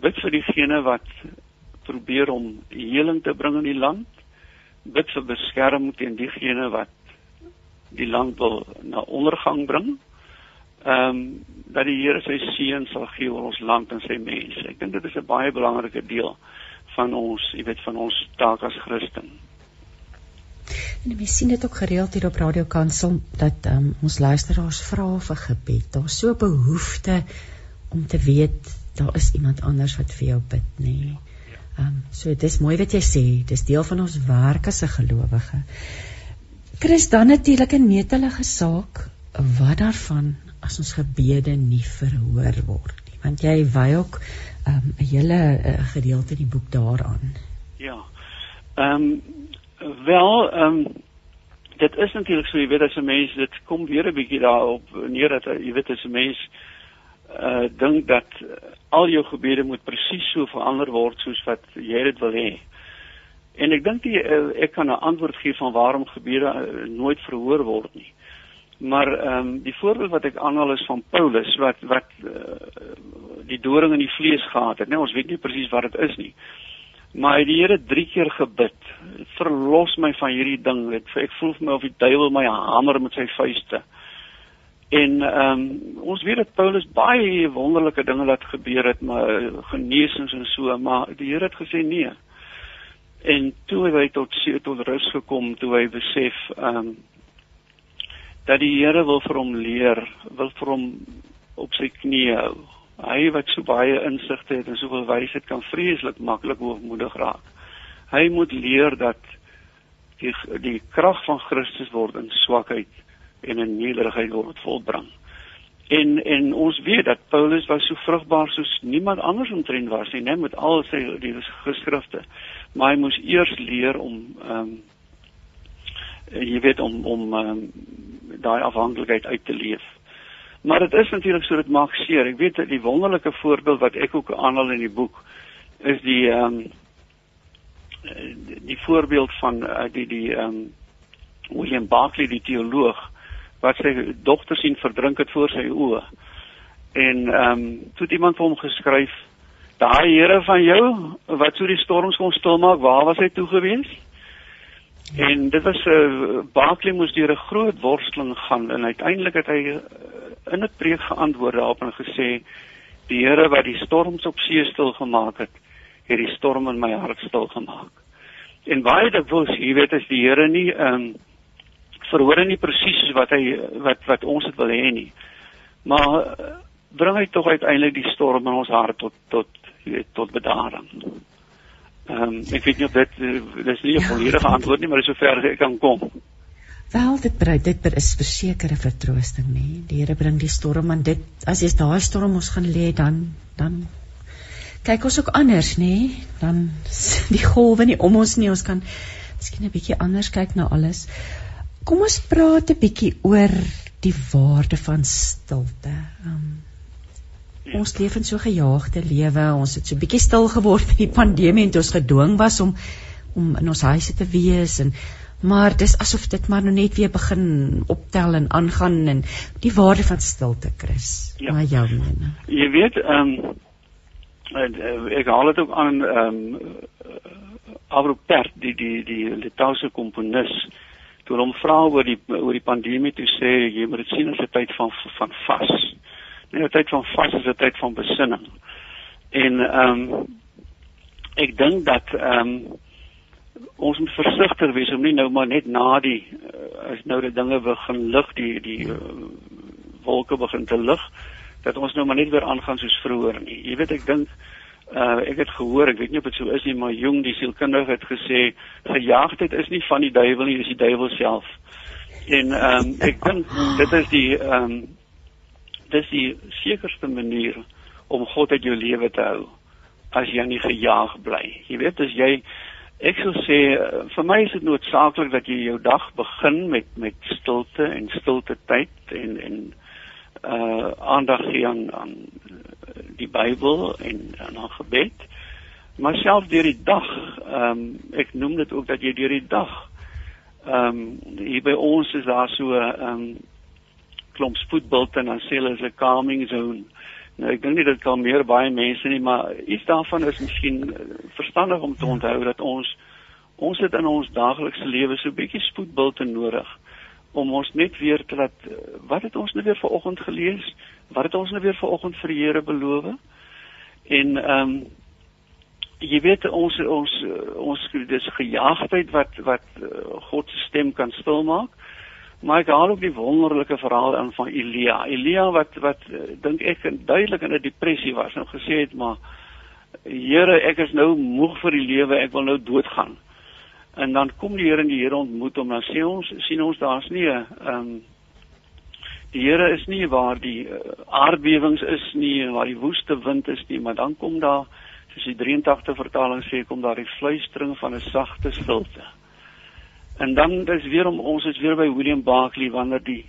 Bid vir diegene wat probeer om heling te bring in die land. Bid vir beskerming teen diegene wat die land wil na ondergang bring. Ehm um, dat die Here sy seën sal gee oor ons land en sy mense. Ek dink dit is 'n baie belangrike deel van ons, jy weet, van ons taak as Christen. En we sien dit ook gereeld hier op Radio Kansel dat um, ons luisteraars vra vir gebed. Daar's so behoefte om te weet daar is iemand anders wat vir jou bid, nê. Nee. Ehm um, so dis mooi wat jy sê, dis deel van ons werk as 'n gelowige. Chris dan natuurlik 'n netelige saak wat daarvan as ons gebede nie verhoor word nie want jy wy ook ehm, 'n um, hele uh, gedeelte in die boek daaraan. Ja. Ehm um, wel ehm um, dit is natuurlik so jy weet as 'n mens dit kom weer 'n bietjie daarop neer dat jy weet as 'n mens uh dink dat al jou gebede moet presies so verander word soos wat jy dit wil hê. En ek dink uh, ek kan 'n antwoord gee van waarom gebede uh, nooit verhoor word nie. Maar ehm um, die voorbeeld wat ek aanhaal is van Paulus wat wat uh, die doring in die vlees gehad het. Nou ons weet nie presies wat dit is nie. Maar hy het die Here 3 keer gebid. Verlos my van hierdie ding. Ek voel vir my of die duiwel my hamer met sy vuiste. En ehm um, ons weet dat Paulus baie wonderlike dinge laat gebeur het, maar genesings en so, maar die Here het gesê nee. En toe hy tot tot rus gekom, toe hy besef ehm um, dat die Here wil vir hom leer, wil vir hom op sy knieë hou. Hy wat so baie insigte het en soveel wysheid kan vreeslik maklik hoogmoedig raak. Hy moet leer dat die die krag van Christus word in swakheid en in nederigheid word volbring. En en ons weet dat Paulus was so vrugbaar soos niemand anders omtrent was nie, net met al sy die geskrifte. Maar hy moes eers leer om ehm um, jy weet om om um, daai afhanklikheid uit te leef. Maar dit is natuurlik so dit maak seer. Ek weet dat die wonderlike voorbeeld wat ek ook aanhaal in die boek is die ehm um, die voorbeeld van uh, die die ehm um, William Barclay die teoloog wat sy dogter sien verdrink het voor sy oë. En ehm um, toe iemand vir hom geskryf Daai Here van jou wat so die storms kon stilmaak, waar was hy toe gewees? En dit was 'n uh, eh, Barkley moes deur 'n groot worsteling gaan en uiteindelik het hy uh, in 'n preek geantwoord daarop en gesê die Here wat die storms op see stil gemaak het, het die storm in my hart stil gemaak. En baie dikwels, jy weet as die Here nie ehm um, verhoor nie presies soos wat hy wat wat ons dit wil hê nie. Maar bring hy tog uiteindelik die storm in ons hart tot tot jy weet tot bedaring. Ehm um, ek weet nie of dit dis nie 'n ja, volledige antwoord nie, maar dis sover ek kan kom. Wel dit bring dit is versekerde vertroosting nê. Die Here bring die storm en dit as jy daai storm ons gaan lê dan dan kyk ons ook anders nê. Dan die golwe nie om ons nie. Ons kan miskien 'n bietjie anders kyk na alles. Kom ons praat 'n bietjie oor die waarde van stilte. Um, ons leef in so gejaagde lewe. Ons het so bietjie stil geword met die pandemie en ons gedwing was om om in ons huise te wees en maar dis asof dit maar nou net weer begin optel en aangaan en die waarde van stilte Chris. Ja. Maar jou mening. Jy weet ehm um, ek haal dit ook aan ehm um, Avro Pert die die die Litouwse komponis toe hom vra oor die oor die pandemie toe sê jy moet dit sien as 'n tyd van van vas. Nie 'n tyd van vas is 'n tyd van besinning. En ehm um, ek dink dat ehm um, ons moet versigtig wees om nie nou maar net na die uh, as nou die dinge begin lig die die uh, wolke begin te lig dat ons nou maar net weer aangaan soos vroeër nie. Jy weet ek dink uh ek het gehoor, ek weet nie of dit so is nie, maar Jung die sielkundige het gesê gejaagdheid is nie van die duiwel nie, dis die duiwel self. En ehm um, ek dink dit is die ehm um, dis die sekerste manier om God uit jou lewe te hou as jy nie gejaag bly. Jy weet as jy ek sou sê uh, vir my is dit noodsaaklik dat jy jou dag begin met met stilte en stilte tyd en en uh aandag gee aan aan die Bybel en aan aan gebed. Maar self deur die dag, ehm um, ek noem dit ook dat jy deur die dag ehm um, hier by ons is daar so 'n um, ehm, klomp spoedbulte en dan sê hulle is 'n calming zone. Nou ek dink nie dit kan meer baie mense nie, maar iets daarvan is miskien eh, verstandig om te onthou dat ons ons het in ons daaglikse lewe so 'n bietjie spoedbulte nodig om ons net weer te laat eh, wat het ons nou weer vanoggend gelees? Wat het ons nou weer vanoggend vir die Here beloof? En ehm um, jy weet ons ons ons dis gejaagdheid wat wat uh, God se stem kan stilmaak. Maar ek haal ook die wonderlike verhaal aan van Elia. Elia wat wat uh, dink ek duidelik in 'n depressie was en nou gesê het maar Here, ek is nou moeg vir die lewe, ek wil nou doodgaan. En dan kom die Here en die Here ontmoet hom en sê ons sien ons daar's nie 'n ehm um, die Here is nie waar die uh, aardbewings is nie en waar die woeste wind is nie, maar dan kom daar soos die 83 vertaling sê kom daar die fluistering van 'n sagte stilte. En dan is weer om ons is weer by William Barclay wanneer die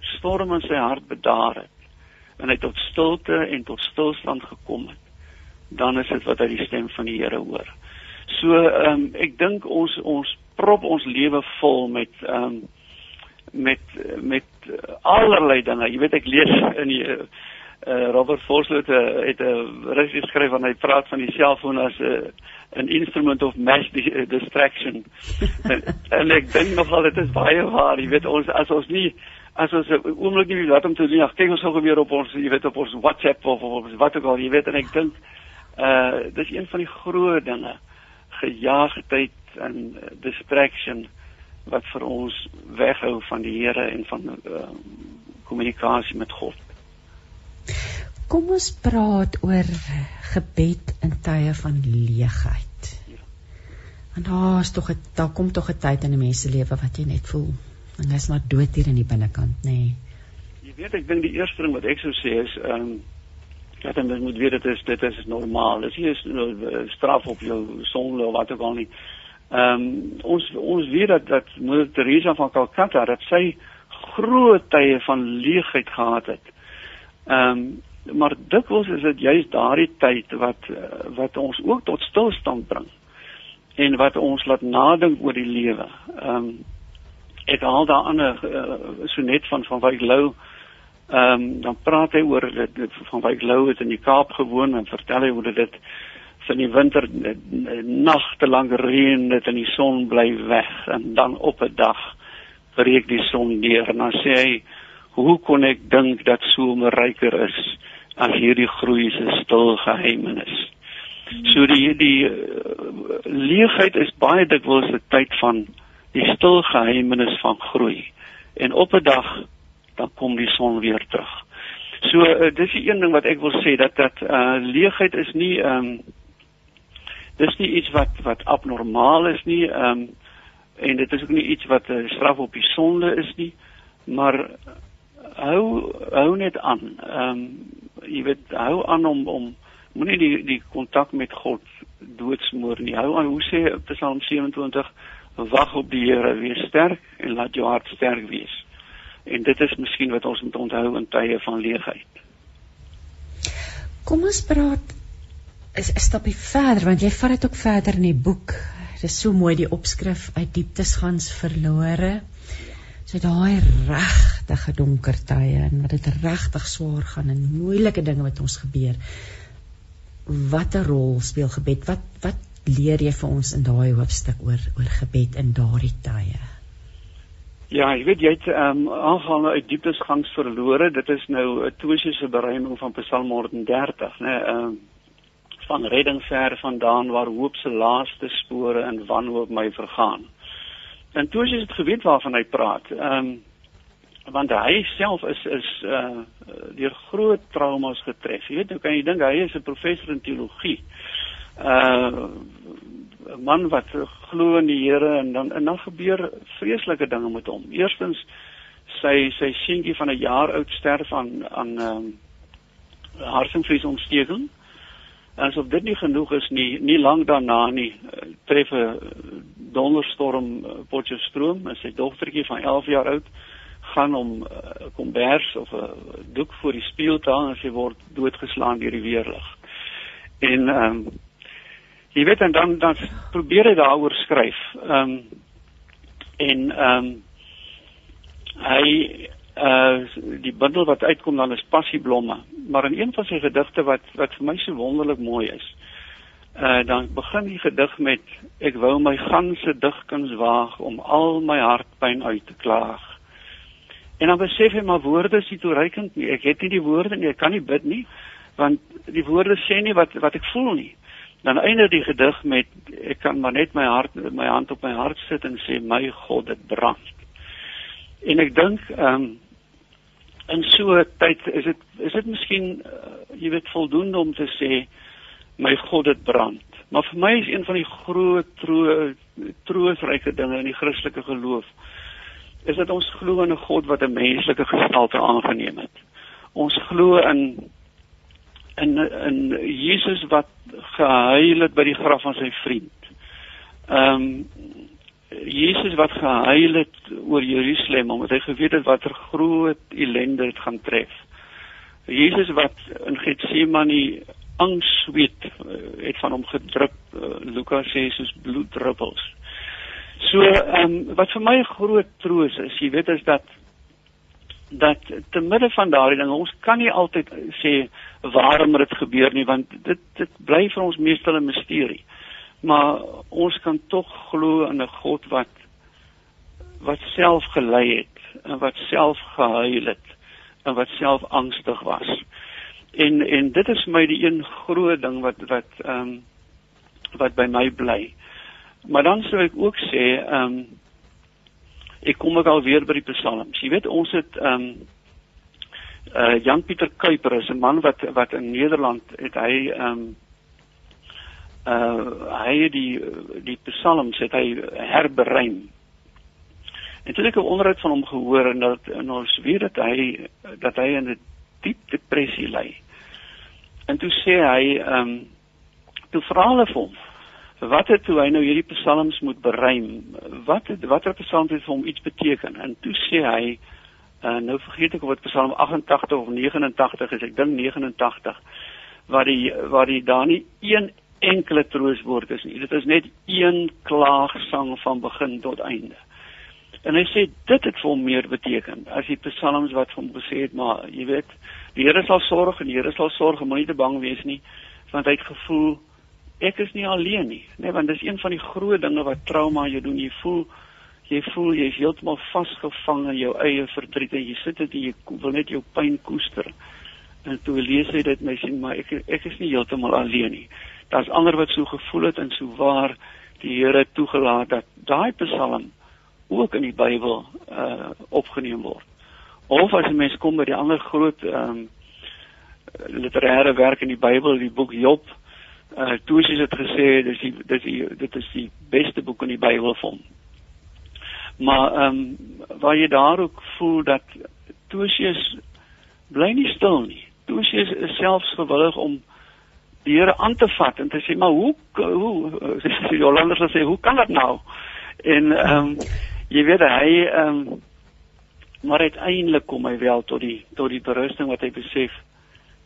storm in sy hart bedaar het en hy tot stilte en tot stilstand gekom het. Dan is dit wat hy die stem van die Here hoor. So ehm um, ek dink ons ons prop ons lewe vol met ehm um, met met allerlei dinge. Jy weet ek lees in die uh, Robert Forsley uh, het 'n uh, rus geskryf en hy praat van die selfoon as 'n uh, 'n instrument of mass di uh, distraction. en, en ek dink nogal dit is baie waar, jy weet ons as ons nie as ons 'n oomblik nie laat om te doen, ag kyk ons sou gebeur op ons, jy weet op ons WhatsApp of of wat ook al, jy weet en ek dink uh dis een van die groot dinge gejaagdheid en uh, distraction wat vir ons weghou van die Here en van uh, kommunikasie met God. Kom ons praat oor gebed in tye van leegheid. Want daar is tog 'n daar kom tog 'n tyd in 'n mens se lewe wat jy net voel en dis maar dood hier in die binnekant, nê. Nee. Jy weet ek dink die eerste ding wat ek sou sê is ehm um, dat jy moet weet dit is dit is normaal. Dis nie 'n nou, straf op jou sonde of wat ook al nie. Ehm um, ons ons weet dat dat Moeder Teresa van Calcutta dat sy groot tye van leegheid gehad het. Ehm um, maar dikwels is dit juist daardie tyd wat eh, wat ons ook tot stilstand bring en wat ons laat nadink oor die lewe. Ehm um, ek haal daar 'n uh, eh, sonet van van Wyk Lou. Ehm um, dan praat hy oor dit, dit van Wyk Lou het in die Kaap gewoon en vertel hy hoe dit van die winter nagte lank reën dit en die son bly weg en dan op 'n dag breek die son deur en dan sê hy hoe kon ek dink dat somer ryker is as hierdie groei se stil geheimenis. So die die uh, leegheid is baie dikwels 'n tyd van die stil geheimenis van groei. En op 'n dag dan kom die son weer terug. So uh, dis die een ding wat ek wil sê dat dat uh, leegheid is nie ehm um, dis nie iets wat wat abnormaal is nie ehm um, en dit is ook nie iets wat 'n uh, straf op die sonde is nie maar hou hou net aan. Ehm um, jy weet hou aan om om moenie die die kontak met God doodsmoor nie. Hou aan hoe sê Psalm 27 wag op die Here, wees sterk en laat jou hart sterk wees. En dit is miskien wat ons moet onthou in tye van leegheid. Kom ons praat is 'n stapie verder want jy vat dit ook verder in die boek. Dit is so mooi die opskrif uit dieptes gans verlore. So daai regtige donker tye en wat dit regtig swaar gaan en moeilike dinge wat ons gebeur. Watter rol speel gebed? Wat wat leer jy vir ons in daai hoofstuk oor oor gebed in daardie tye? Ja, ek weet jy het ehm um, aangaan uit dieptes gangs verlore. Dit is nou 'n toesiese bereiming van Psalm 130, né? Ehm um, van redding ver vandaan waar hoop se laaste spore in wanhoop my vergaan. En toe is dit geweet waarvan hy praat. Ehm um, want hy self is is uh deur groot traumas getref. Jy weet, hoe kan jy dink hy is 'n professor in teologie. Uh 'n man wat glo in die Here en dan en dan gebeur vreeslike dinge met hom. Eerstens sy sy seentjie van 'n jaar oud sterf aan aan ehm um, hartinfarktsontsteking. En asof dit nie genoeg is nie, nie lank daarna nie, tref 'n donderstorm Potchefstroom, en sy dogtertjie van 11 jaar oud gaan om 'n uh, kombers of 'n doek voor die spieël te hang en sy word doodgeslaan deur die weerlig. En ehm um, jy weet en dan dan probeer hy daaroor skryf. Ehm um, en ehm um, hy uh die bundel wat uitkom dan is passieblomme, maar in een van sy gedigte wat wat vir my so wonderlik mooi is. Uh dan begin die gedig met ek wou my ganse digkuns waag om al my hartpyn uit te klaag. En dan besef hy maar woorde is nie toereikend nie. Ek het nie die woorde nie, ek kan nie bid nie want die woorde sê nie wat wat ek voel nie. Dan eindig die gedig met ek kan maar net my hart my hand op my hart sit en sê my God dit brand. En ek dink ehm um, in so 'n tyd is dit is dit miskien uh, jy weet voldoende om te sê my God dit brand. Maar vir my is een van die groot tro troosryke dinge in die Christelike geloof is dat ons glo in 'n God wat 'n menslike gestalte aangeneem het. Ons glo in in in Jesus wat gehuil het by die graf van sy vriend. Ehm um, Jesus wat gehuil het oor Jerusalem omdat hy geweet het watter groot ellende dit gaan tref. Jesus wat in Getsemane angs sweet eh, het van hom gedrup uh, Lukas sê soos bloeddruppels. So ehm um, wat vir my 'n groot troos is, jy weet is dat dat te midde van daardie ding ons kan nie altyd sê waarom dit gebeur nie want dit dit bly vir ons meestal 'n misterie maar ons kan tog glo in 'n God wat wat self gelei het en wat self gehuil het en wat self angstig was. En en dit is my die een groot ding wat wat ehm um, wat by my bly. Maar dan sou ek ook sê ehm um, ek kom ook al weer by die psalms. Jy weet ons het ehm um, uh Jan Pieter Kuiper is 'n man wat wat in Nederland het hy ehm um, uh hy het die die psalms het hy herberein. En toe ek 'n onderhoud van hom gehoor en dat en ons weet dat hy dat hy in 'n diep depressie lê. En toe sê hy ehm um, toe vra hulle vir hom wat het toe hy nou hierdie psalms moet bereim? Wat het watter psalms het vir hom iets beteken? En toe sê hy uh, nou vergeet ek of dit psalm 88 of 89 is, ek dink 89 waar die waar die daar nie een enkele troostwoord is nie. Dit is net een klaagsang van begin tot einde. En hy sê dit het vir hom meer beteken as die psalms wat hom gesê het, maar jy weet, die Here sal sorg en die Here sal sorg, moenie te bang wees nie, want hy het gevoel ek is nie alleen nie, nee, want dis een van die groot dinge wat trauma jou doen. Jy voel jy voel jy's heeltemal vasgevang in jou eie verdriet en jy sit dit en jy wil net jou pyn koester. En toe lees hy dit my sien, maar ek ek is nie heeltemal alleen nie daar's ander wat so gevoel het en so waar die Here toegelaat dat daai Psalm ook in die Bybel uh opgeneem word. Of as 'n mens kom by die ander groot ehm um, literêre werk in die Bybel, die boek Job, uh toe is dit gesê dis die dis die dit is die beste boek in die Bybel vir hom. Maar ehm um, waar jy daar ook voel dat Tosius bly nie stil nie. Tosius is selfs gewillig om die Here aan te vat en te sê maar hoe hoe sê die Hollanders sê hoe kan dit nou? En ehm um, jy weet hy ehm um, maar uiteindelik kom hy wel tot die tot die berusting wat hy besef.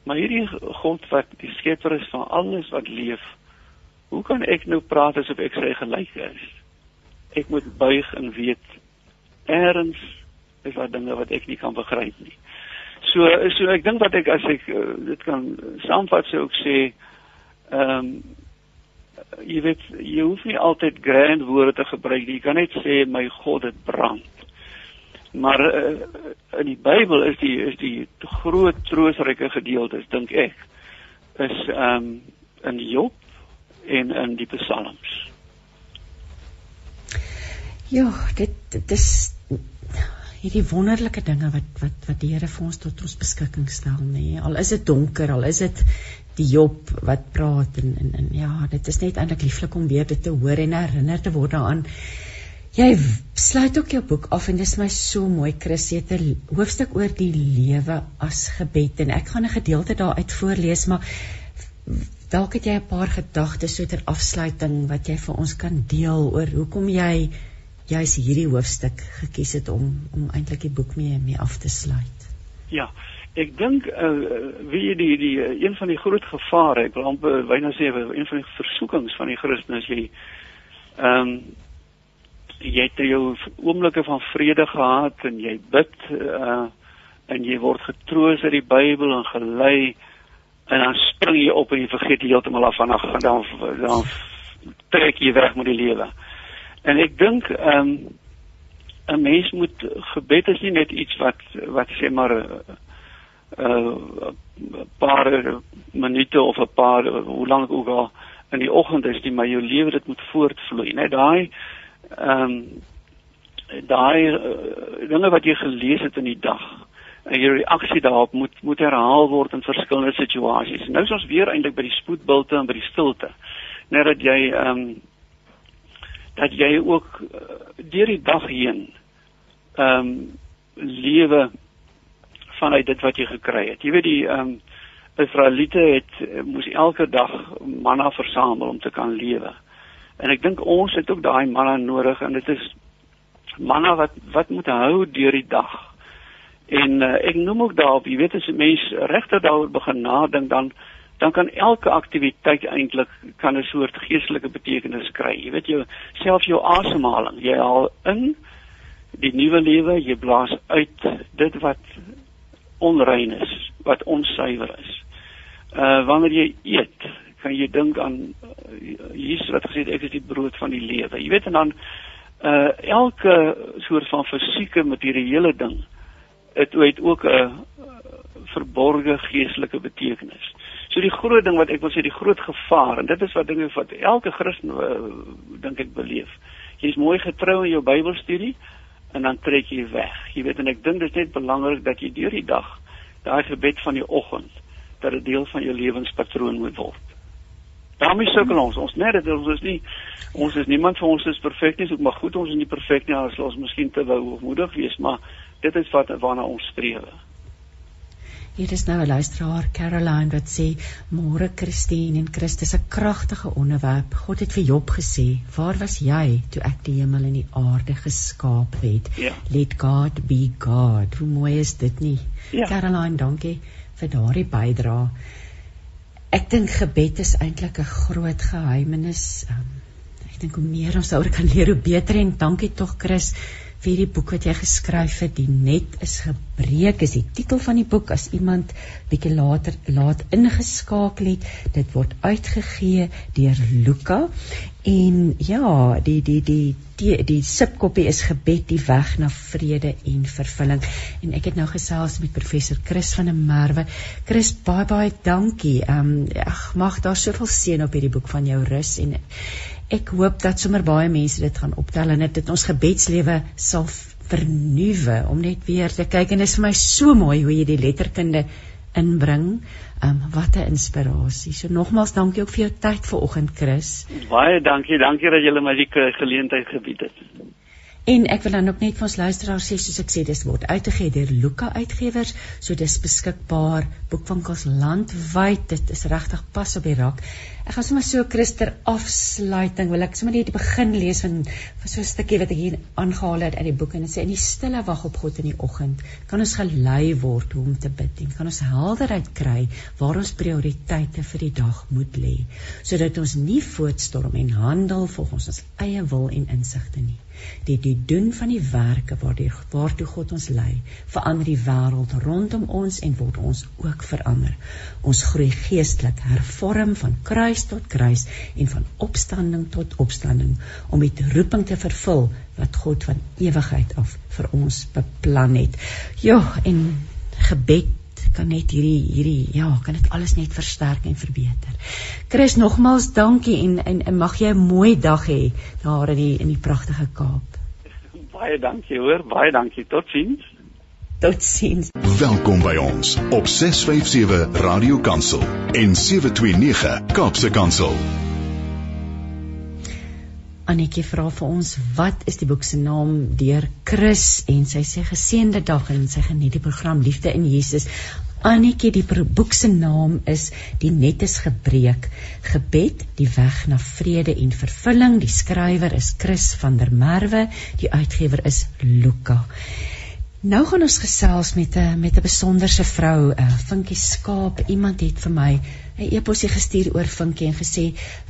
Maar hierdie God wat die skepper is van alles wat leef. Hoe kan ek nou praat asof ek sy gelyk is? Ek moet buig en weet eers is daar dinge wat ek nie kan begryp nie. So so ek dink dat ek as ek uh, dit kan saamvat sou ek sê ehm um, jy weet jy hoef nie altyd grand woorde te gebruik nie. Jy kan net sê my God dit brand. Maar uh, in die Bybel is die is die groot troosryke gedeeltes dink ek is ehm um, in Job en in die Psalms. Ja, dit dit is hierdie wonderlike dinge wat wat wat die Here vir ons tot ons beskikking stel nê. Nee. Al is dit donker, al is dit die Job wat praat en en, en ja, dit is net eintlik lieflik om weer dit te hoor en herinner te word daaraan. Jy sluit ook jou boek af en dit is my so mooi Chris het 'n hoofstuk oor die lewe as gebed en ek gaan 'n gedeelte daaruit voorlees maar dalk het jy 'n paar gedagtes so ter afsluiting wat jy vir ons kan deel oor hoekom jy juis hierdie hoofstuk gekies het om om eintlik die boek mee mee af te sluit. Ja, ek dink uh, wie die die een van die groot gevare, ek wil amper byna sê een van die versoekings van die Christen is jy ehm um, jy het jou oomblikke van vrede gehad en jy bid uh en jy word getroos uit die Bybel en gelei en dan spring jy op en jy vergeet heeltemal af van dan dan, dan trek jy weg met die lewe. En ek dink ehm um, 'n mens moet gebed is nie net iets wat wat sê maar 'n uh, uh, paar minute of 'n paar hoe lank ook al in die oggend is, die maar jou lewe dit moet voortvloei, net daai ehm um, daai uh, dinge wat jy gelees het in die dag en jou reaksie daarop moet moet herhaal word in verskillende situasies. Nou is ons weer eintlik by die spoedbilte en by die stilte. Net dat jy ehm um, dat jy ook uh, deur die dag heen ehm um, lewe vanuit dit wat jy gekry het. Jy weet die ehm um, Israeliete het eh, moes elke dag manna versamel om te kan lewe. En ek dink ons het ook daai manna nodig en dit is manna wat wat moet hou deur die dag. En uh, ek noem ook daarop, jy weet as 'n mens regtig daaroor begin nadink dan dan kan elke aktiwiteit eintlik kan 'n soort geestelike betekenis kry. Jy weet jou selfs jou asemhaling, jy haal in die nuwe lewe, jy blaas uit dit wat onrein is, wat onsuiwer is. Uh wanneer jy eet, kan jy dink aan uh, Jesus wat gesê het ek is die brood van die lewe. Jy weet en dan uh elke soort van fisieke materiële ding het, het ook 'n uh, verborgde geestelike betekenis. So die groot ding wat ek wil sê die groot gevaar en dit is wat dinge wat elke Christen uh, dink ek beleef. Jy's mooi getrou in jou Bybelstudie en dan trek jy weg. Jy weet en ek dink dit is net belangrik dat jy deur die dag daai gebed van die oggend dat dit deel van jou lewenspatroon moet word. Daarmee sukkel ons. Ons net dit ons is nie ons is niemand van ons is perfek nie, so maar goed ons is nie perfek nie, as ons miskien te wou hoogmoedig wees, maar dit is wat waarna ons streef. Hier is nou 'n luisteraar Caroline wat sê môre Christine en Christus 'n kragtige onderwerp. God het vir Job gesê, "Waar was jy toe ek die hemel en die aarde geskaap het?" Ja. Let God be God. Hoe mooi is dit nie? Ja. Caroline, dankie vir daardie bydrae. Ek dink gebed is eintlik 'n groot geheimenis. Um, ek dink hoe meer ons daaroor kan leer, hoe beter en dankie tog Chris vir die boek wat jy geskryf het, die net is gebreek is die titel van die boek as iemand bietjie later laat ingeskakel het. Dit word uitgegee deur Luka en ja, die die die die die subkopie is gebed die weg na vrede en vervulling. En ek het nou gesels met professor Chris van der Merwe. Chris, baie baie dankie. Ehm um, ag mag daar soveel seën op hierdie boek van jou rus en ek hoop dat sommer baie mense dit gaan optel en dit ons gebedslewe sal vernuwe om net weer te kyk en dit is vir my so mooi hoe jy die letterkunde inbring. Um wat 'n inspirasie. So nogmaals dankie ook vir jou tyd vanoggend Chris. Baie dankie. Dankie dat jy my die geleentheid gebied het. En ek wil dan ook net vir ons luisteraars sê soos ek sê dis word uitgegee deur Luka Uitgewers, so dis beskikbaar boekwinkels landwyd. Dit is regtig pas op die rak. Ek gaan sommer so Christer afsluiting wil ek sommer net begin lees van, van so 'n stukkie wat ek hier aangehaal het uit die boek en dit sê in die stille wag op God in die oggend kan ons gelei word hoe om te bid en kan ons helderheid kry waar ons prioriteite vir die dag moet lê sodat ons nie voortstorm en handel volgens ons eie wil en insigte nie. Die die doen van die werke waardeur waartoe God ons lei verander die wêreld rondom ons en word ons ook verander. Ons groei geestelik hervorm van kruis kruis tot kruis en van opstanding tot opstanding om die roeping te vervul wat God van ewigheid af vir ons beplan het. Ja, en gebed kan net hierdie hierdie ja, kan dit alles net versterk en verbeter. Chris, nogmaals dankie en en, en mag jy 'n mooi dag hê daar in die in die pragtige Kaap. Baie dankie hoor, baie dankie. Totsiens. Totsiens. Welkom by ons op 657 Radio Kansel en 729 Kaapse Kansel. Annetjie vra vir ons wat is die boek se naam deur Chris en sy sê geseënde dag en sy geniet die program Liefde in Jesus. Annetjie die boek se naam is Die net is gebreek. Gebed, die weg na vrede en vervulling. Die skrywer is Chris van der Merwe, die uitgewer is Luka. Nou gaan ons gesels met 'n met 'n besonderse vrou, 'n Vinkie Skaap. Iemand het vir my 'n e-posie gestuur oor Vinkie en gesê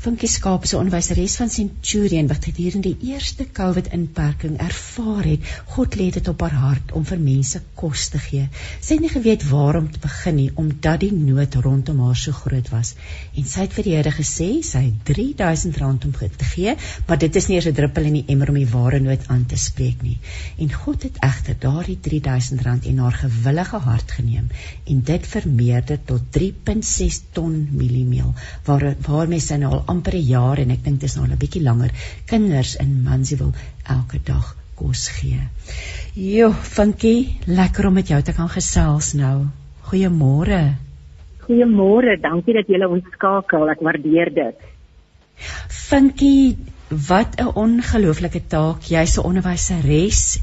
Vinkie Skaap 'n onderwyseres van Centurion wat gedurende die eerste COVID-inperking ervaar het God lê dit op haar hart om vir mense kos te gee. Sy het nie geweet waar om te begin nie omdat die nood rondom haar so groot was. En sy het vir die Here gesê sy het R3000 om te gee, maar dit is nie eers 'n druppel in die emmer om die ware nood aan te spreek nie. En God het egter daardie R3000 in haar gewillige hart geneem en dit vermeerder tot 3.6 ton ton mieliemeel waar waarmee sy nou al amper 'n jaar en ek dink dit is nou al 'n bietjie langer kinders in Mansfield elke dag kos gee. Jo, Funky, lekker om met jou te kan gesels nou. Goeiemôre. Goeiemôre, dankie dat jy ons skakel. Ek waardeer dit. Funky, wat 'n ongelooflike taak. Jy's 'n onderwyseres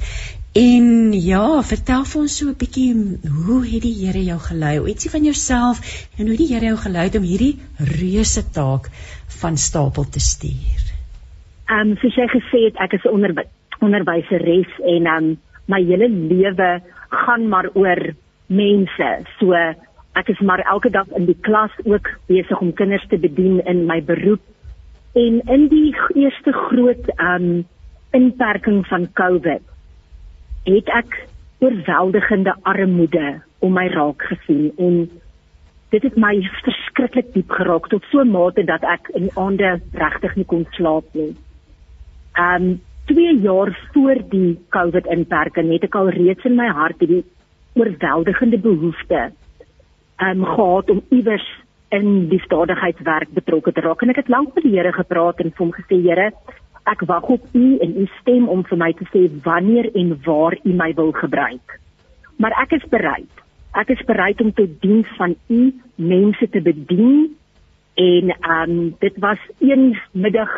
En ja, vertel vir ons so 'n bietjie hoe het die Here jou gelei? O ietsie van jouself en hoe die Here jou gelei om hierdie reuse taak van stapel te stuur. Ehm um, soos jy gesê het, ek is 'n onderwy onderwyseres en ehm um, my hele lewe gaan maar oor mense. So ek is maar elke dag in die klas ook besig om kinders te bedien in my beroep. En in die eerste groot ehm um, inperking van COVID het ek oorweldigende armoede om my raak gesien en dit het my verskriklik diep geraak tot so 'n mate dat ek in aande regtig nie kon slaap nie. Um 2 jaar voor die COVID inperking het ek al reeds in my hart die oorweldigende behoefte um gehad om iewers in die stadigheidswerk betrokke te raak en ek het lank met die Here gepraat en vir hom gesê Here Ek wag op u en u stem om vir my te sê wanneer en waar u my wil gebruik. Maar ek is bereid. Ek is bereid om tot diens van u mense te bedien en um dit was een middag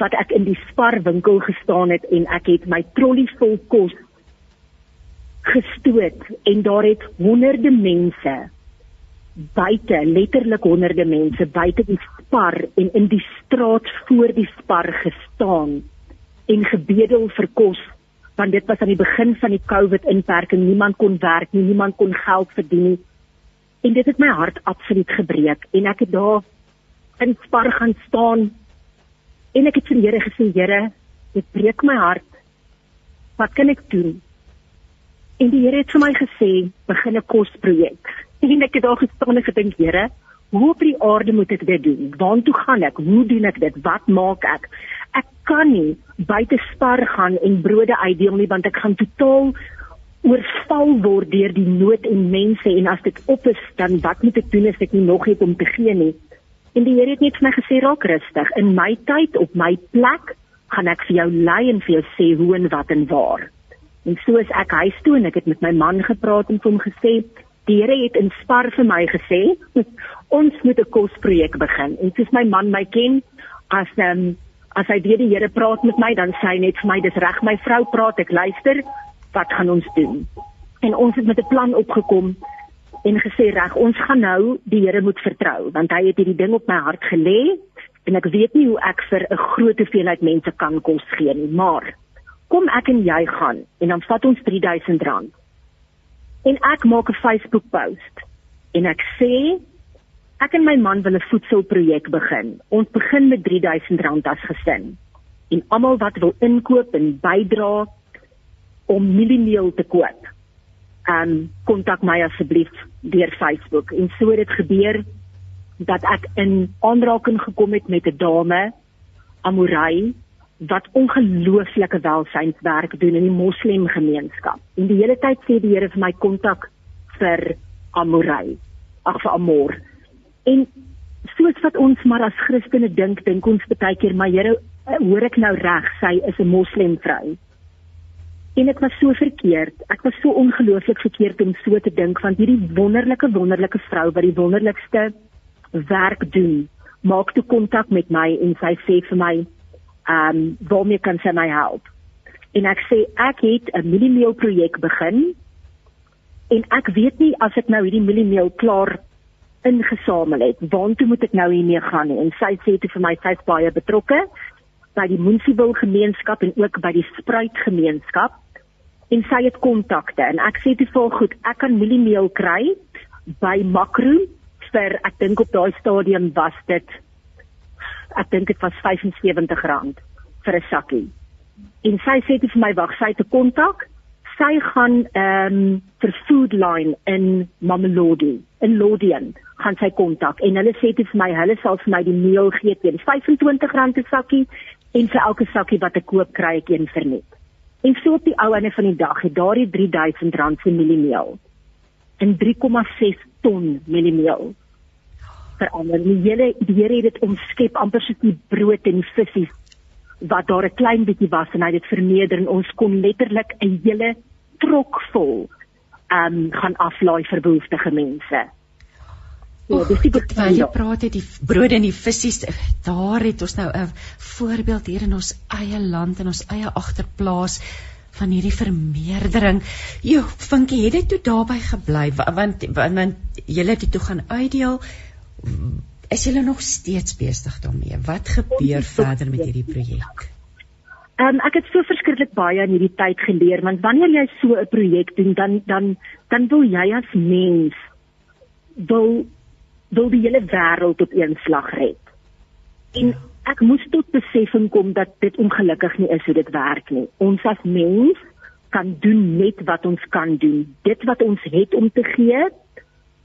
wat ek in die Spar winkel gestaan het en ek het my trolly vol kos gestoot en daar het honderde mense buite letterlik honderde mense buite die spar en in die straat voor die spar gestaan en gebedel vir kos want dit was aan die begin van die COVID inperking. Niemand kon werk nie niemand kon geld verdien nie. En dit het my hart absoluut gebreek en ek het daar in spar gaan staan en ek het vir die Here gesê Here dit breek my hart. Wat kan ek doen? En die Here het vir my gesê begin 'n kosprojek. En ek het daar gestaan en gedink, Here, hoe op die aarde moet ek dit doen? Waartoe gaan ek? Hoe doen ek dit? Wat maak ek? Ek kan nie buite spar gaan en brode uitdeel nie want ek gaan totaal oorval word deur die nood en mense en as dit op is dan wat moet ek doen as ek nie nog het om te gee nie? En die Here het net vir my gesê raak rustig. In my tyd op my plek gaan ek vir jou lei en vir jou sê hoe en wat en waar. En so is ek huis toe en ek het met my man gepraat en vir hom gesê Die Here het in Spar vir my gesê, ons moet 'n kosprojek begin. En soos my man my ken, as um, as hy weer die Here praat met my, dan sê hy net vir my, dis reg my vrou praat, ek luister, wat gaan ons doen? En ons het met 'n plan opgekom en gesê reg, ons gaan nou die Here moet vertrou, want hy het hierdie ding op my hart gelê en ek weet nie hoe ek vir 'n groot hoeveelheid mense kan kos gee nie, maar kom ek en jy gaan en dan vat ons R3000 en ek maak 'n Facebook post en ek sê ek en my man wil 'n voedselprojek begin. Ons begin met R3000 as gesin. En almal wat wil inkoop en bydra om mieliemeel te koop, um, kontak my asseblief deur Facebook. En so het dit gebeur dat ek in aanraking gekom het met 'n dame Amorai wat ongelooflike welsynswerk doen in die moslem gemeenskap. En die hele tyd sê die Here vir my kontak vir Amorei, ag vir Amor. En soos wat ons maar as Christene dink, dink ons baie keer, maar Here, hoor ek nou reg, sy is 'n moslem vrou. En ek was so verkeerd. Ek was so ongelooflik verkeerd om so te dink want hierdie wonderlike wonderlike vrou wat die wonderlikste werk doen, maak toe kontak met my en sy sê vir my um, waarmee kan sy my help? En ek sê ek het 'n mieliemeel projek begin en ek weet nie as ek nou hierdie mieliemeel klaar ingesamel het, waartoe moet ek nou hiermee gaan nie? En sy sê toe vir my sy's baie betrokke by die Munisipale gemeenskap en ook by die Spruit gemeenskap en sy het kontakte en ek sê toe vir goed, ek kan mieliemeel kry by Makro vir ek dink op daai stadium was dit ek dink dit was R75 vir 'n sakkie. En sy sê dit vir my wag, sy 'n kontak. Sy gaan ehm um, vir Foodline in Mamelodi, in Lodian, gaan sy kontak en hulle sê dit vir my, hulle sal vir my die meel gee teen R25 'n sakkie en vir elke sakkie wat ek koop kry ek een vir net. En so op die ou einde van die dag het daardie R3000 se mieliemeel in 3,6 ton mieliemeel verander. Die hele die Here het dit omskep amper soos die brood en die visse wat daar 'n klein bietjie was en hy het dit verneder en ons kon letterlik 'n hele trok vol ehm um, gaan aflaai vir behoeftige mense. Ja, dis die begin. Jy praat het die brood en die visse daar het ons nou 'n voorbeeld hier in ons eie land en ons eie agterplaas van hierdie vermeerdering. Jo, Vinkie, het dit toe daarby gebly want want, want jy het dit toe gaan uitdeel is julle nog steeds besig daarmee? Wat gebeur verder met hierdie projek? Ehm um, ek het so verskriklik baie in hierdie tyd geleer want wanneer jy so 'n projek doen dan dan dan wil jy as mens wil wil die hele wêreld op een slag red. En ek moes tot besefing kom dat dit ongelukkig nie is hoe dit werk nie. Ons as mens kan doen net wat ons kan doen. Dit wat ons het om te gee,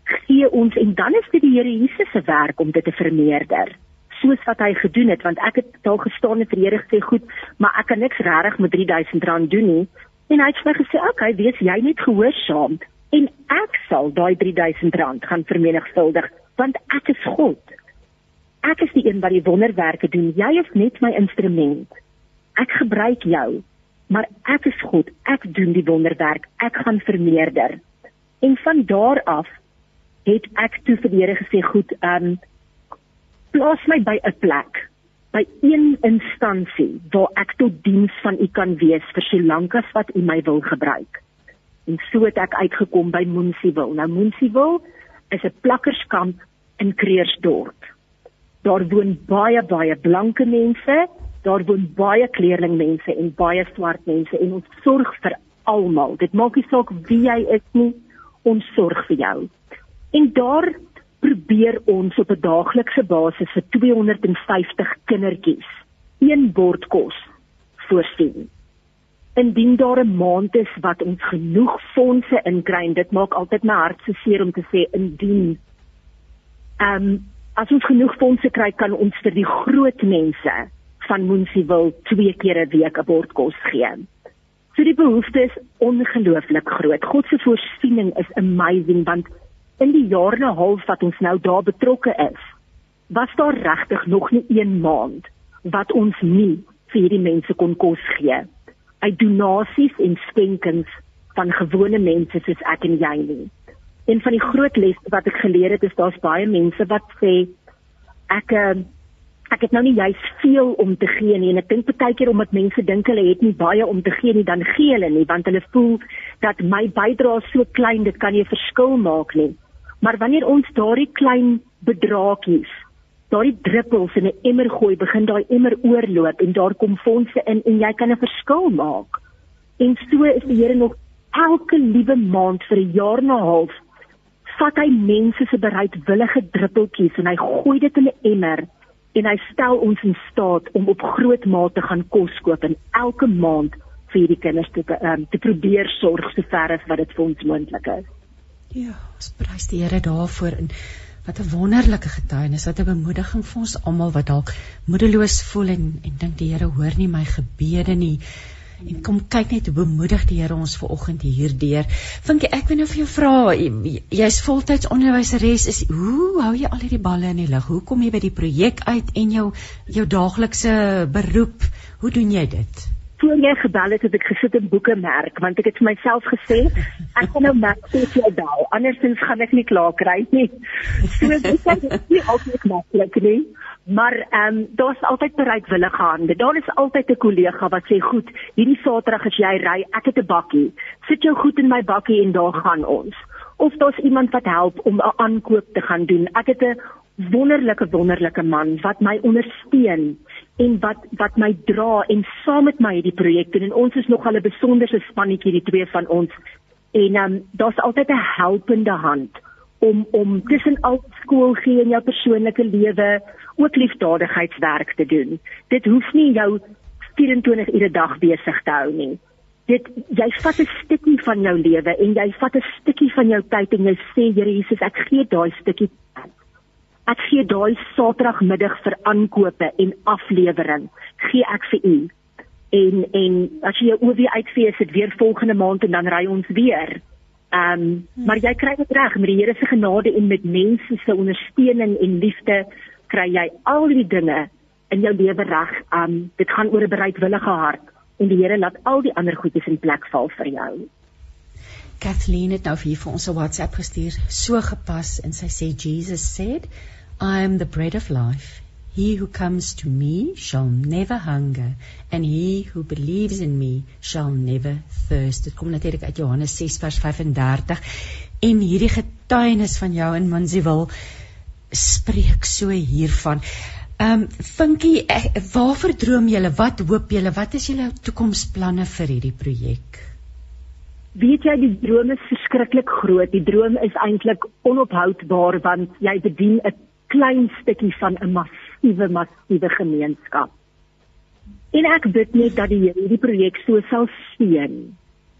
gee ons en dan is dit die Here Jesus se werk om dit te vermeerder soos wat hy gedoen het want ek het daar gestaan en vir die Here gesê goed maar ek kan niks regtig met 3000 rand doen nie. En hy het vir my gesê okay wees jy net gehoorsaam en ek sal daai 3000 rand gaan vermenigvuldig want ek is God. Ek is die een wat die wonderwerke doen. Jy is net my instrument. Ek gebruik jou maar ek is God. Ek doen die wonderwerk. Ek gaan vermeerder. En van daar af het ek toe vir die Here gesê goed, um, plaas my by 'n plek, by een instansie waar ek tot diens van U kan wees vir so lank as wat U my wil gebruik. En so het ek uitgekom by Moensiewil. Nou Moensiewil is 'n plakkerskamp in Kreersdorp. Daar woon baie baie blanke mense, daar woon baie kleurlingmense en baie swart mense en ons sorg vir almal. Dit maak nie saak wie jy is nie, ons sorg vir jou. En daar probeer ons op 'n daaglikse basis vir 250 kindertjies een bord kos voorsien. Indien daar 'n maand is wat ons genoeg fondse inkry en dit maak altyd my hart so seer om te sê indien ehm um, as ons genoeg fondse kry kan ons vir die groot mense van Moensiewil twee keer 'n week 'n bord kos gee. So die behoefte is ongelooflik groot. God se voorsiening is amazing want in die jaar en 'n half wat ons nou daar betrokke is, was daar regtig nog nie een maand wat ons nie vir hierdie mense kon kos gee. Uit donasies en skenkings van gewone mense soos ek en jy nie. Een van die groot lesse wat ek geleer het is daar's baie mense wat sê ek uh, ek het nou nie juist veel om te gee nie en ek dink baie keer omdat mense dink hulle het nie baie om te gee nie dan gee hulle nie want hulle voel dat my bydrae so klein dit kan nie 'n verskil maak nie. Maar wanneer ons daardie klein bedraakies, daardie druppels in 'n emmer gooi, begin daai emmer oorloop en daar kom fondse in en jy kan 'n verskil maak. En so is die Here nog elke liewe maand vir 'n jaar en 'n half vat hy mense se bereidwillige druppeltjies en hy gooi dit in 'n emmer en hy stel ons in staat om op groot mate gaan kos koop en elke maand vir hierdie kinders te um, te probeer sorg sover as wat dit vir ons moontlik is. Ja, ons prys die Here daarvoor en wat 'n wonderlike getuienis, wat 'n bemoediging vir ons almal wat dalk moedeloos voel en en dink die Here hoor nie my gebede nie. En kom kyk net hoe bemoedig die Here ons ver oggend hierdeur. Vinkie, ek wil nou vir jou vra, jy's voltyds onderwyseres, is hoe hou jy al hierdie balle in die lug? Hoe kom jy by die projek uit en jou jou daaglikse beroep? Hoe doen jy dit? Voor jy gebel het, het ek gesit en boeke merk want ek het vir myself gesê ek gaan nou merk tot jy bel andersins gaan ek nie klaar kry nie. So dit is nie altyd maklik nie. Maar ehm um, daar's altyd bereidwillige hande. Daar is altyd 'n kollega wat sê, "Goed, hierdie Saterdag as jy ry, ek het 'n bakkie. Sit jou goed in my bakkie en daar gaan ons." Of daar's iemand wat help om 'n aankoop te gaan doen. Ek het 'n wonderlike wonderlike man wat my ondersteun en wat wat my dra en saam met my hierdie projek doen en ons is nog al 'n besonderse spannetjie die twee van ons en um, daar's altyd 'n helpende hand om om tussen al skool gee in jou persoonlike lewe ook liefdadigheidswerk te doen. Dit hoef nie jou 24 ure dag besig te hou nie. Dit jy vat 'n stukkie van jou lewe en jy vat 'n stukkie van jou tyd en jy sê Here Jesus, ek gee daai stukkie Ek gee daai Saterdagmiddag vir aankope en aflewering. Gee ek vir u. En en as jy jou OV uitvee, is dit weer volgende maand en dan ry ons weer. Ehm, um, hmm. maar jy kry dit reg met die Here se genade en met mense se ondersteuning en liefde kry jy al die dinge in jou lewe reg. Ehm, um, dit gaan oor 'n bereidwillige hart en die Here laat al die ander goedjies in plek val vir jou. Kathleen het nou vir ons 'n WhatsApp gestuur, so gepas en sy sê Jesus said I am the bread of life. He who comes to me shall never hunger, and he who believes in me shall never thirst. Dit kom natuurlik uit Johannes 6 vers 35. En hierdie getuienis van jou in Manziwil spreek so hiervan. Ehm um, Vinkie, waarvoor droom julle? Wat hoop julle? Wat is julle toekomsplanne vir hierdie projek? Weet jy die droom is verskriklik groot. Die droom is eintlik onophoudbaar want jy bedien 'n klein stukkie van 'n massiewe massiewe gemeenskap. En ek bid net dat die Here hierdie projek so sal steun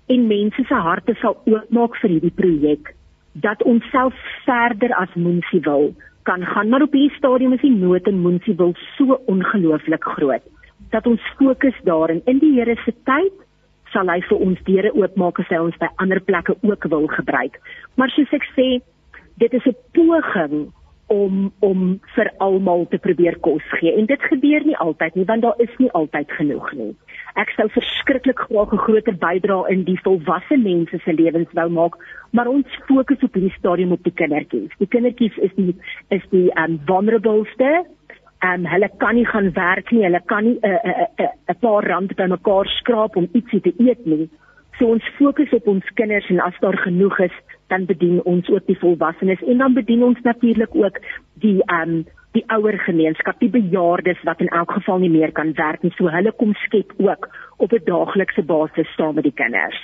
en mense se harte sal oopmaak vir hierdie projek dat ons self verder as Moensie wil kan gaan. Maar op hierdie stadium is die nood in Moensie wil so ongelooflik groot dat ons fokus daarin. In die Here se tyd sal hy vir ons deure oopmaak as hy ons by ander plekke ook wil gebruik. Maar soos ek sê dit is 'n poging om om vir almal te probeer kos gee en dit gebeur nie altyd nie want daar is nie altyd genoeg nie. Ek sou verskriklik graag 'n groter bydrae in die volwasse mense se lewens wou maak, maar ons fokus op hierdie stadium op die kindertjies. Die kindertjies is die is die um vulnerableste. Um hulle kan nie gaan werk nie, hulle kan nie 'n 'n 'n 'n paar rand bymekaar skraap om ietsie te eet nie. So ons fokus op ons kinders en as daar genoeg is, dan bedien ons ook die volwassenes en dan bedien ons natuurlik ook die ehm um, die ouer gemeenskap, die bejaardes wat in elk geval nie meer kan werk nie. So hulle kom skep ook op 'n daaglikse basis saam met die kinders.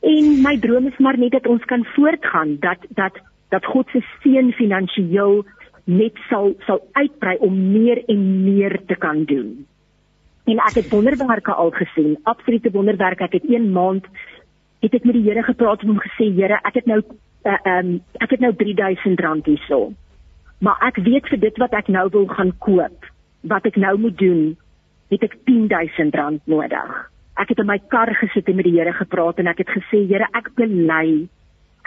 En my droom is maar net dat ons kan voortgaan dat dat dat God se seën finansiëel net sal sal uitbrei om meer en meer te kan doen. En ek het wonderwerke al gesien, absolute wonderwerke. Ek het 1 maand het ek met die Here gepraat en hom gesê Here, ek het nou eh, ehm uh, um, ek het nou R3000 hierso. Maar ek weet vir dit wat ek nou wil gaan koop, wat ek nou moet doen, het ek R10000 nodig. Ek het in my kar gesit en met die Here gepraat en ek het gesê Here, ek bely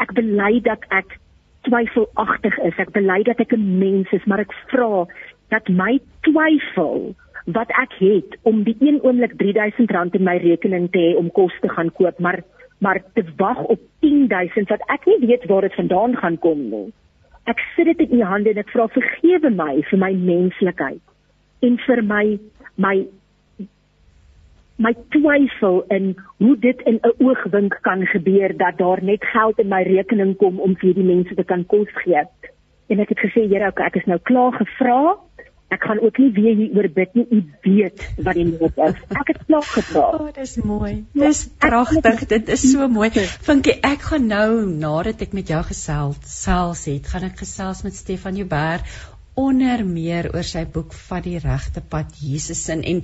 ek bely dat ek twyfelagtig is. Ek bely dat ek 'n mens is, maar ek vra dat my twyfel wat ek het om die een oomblik R3000 in my rekening te hê om kos te gaan koop, maar maar te wag op 10000 wat ek nie weet waar dit vandaan gaan kom nie. Ek sit dit in u hande en ek vra vergewe my vir my menslikheid en vir my my my twyfel in hoe dit in 'n oogwink kan gebeur dat daar net geld in my rekening kom om vir die mense te kan kos gee. En ek het gesê Here, okay, ek is nou klaar gevra ek gaan ook nie weer hier oor bid nie. U weet wat die nood is. Ek het klaar gepraat. O, oh, dis mooi. Dis pragtig. Dit is so mooi. Vinkie, ek gaan nou nadat ek met jou gesels, selfs het, gaan ek gesels met Stefan Joubert onder meer oor sy boek van die regte pad Jesus in en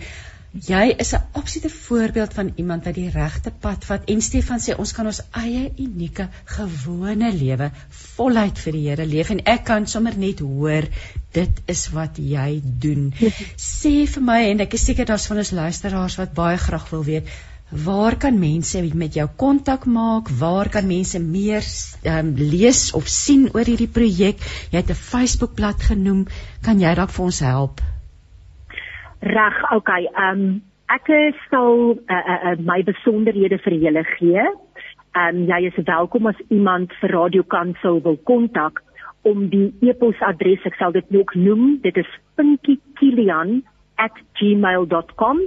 Jy is 'n absolute voorbeeld van iemand wat die regte pad vat en Stefan sê ons kan ons eie unieke gewone lewe voluit vir die Here leef en ek kan sommer net hoor dit is wat jy doen. Sê vir my en ek is seker daar's van ons luisteraars wat baie graag wil weet Waar kan mense met jou kontak maak? Waar kan mense meer um, lees of sien oor hierdie projek? Jy het 'n Facebookblad genoem. Kan jy dalk vir ons help? Reg, okay. Ehm um, ek sal uh, uh, uh, my besonderhede vir julle gee. Ehm um, jy is welkom as iemand vir Radio Kansel wil kontak om die e-posadres, ek sal dit ook noem. Dit is funkykilian@gmail.com.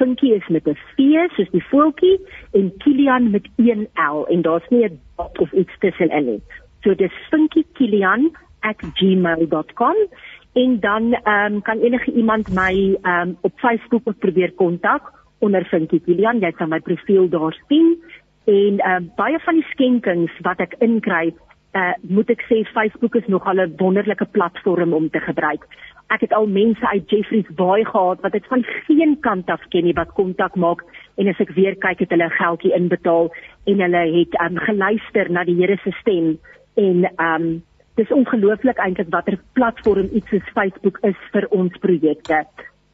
Funky is met 'n V soos die voeltjie en Kilian met 1 L en daar's nie 'n dot of iets tussenin nie. So dis funkykilian@gmail.com en dan ehm um, kan enige iemand my ehm um, op Facebook of probeer kontak onder Funky Kilian. Jy kan my profiel daar sien en ehm uh, baie van die skenkings wat ek inkry uh moet ek sê Facebook is nogal 'n wonderlike platform om te gebruik. Ek het al mense uit Jeffreys Bay gehad wat dit van geen kant af ken nie wat kontak maak en as ek weer kyk het hulle geldjie inbetaal en hulle het um geluister na die Here se stem en um dis ongelooflik eintlik watter platform iets soos Facebook is vir ons projekte.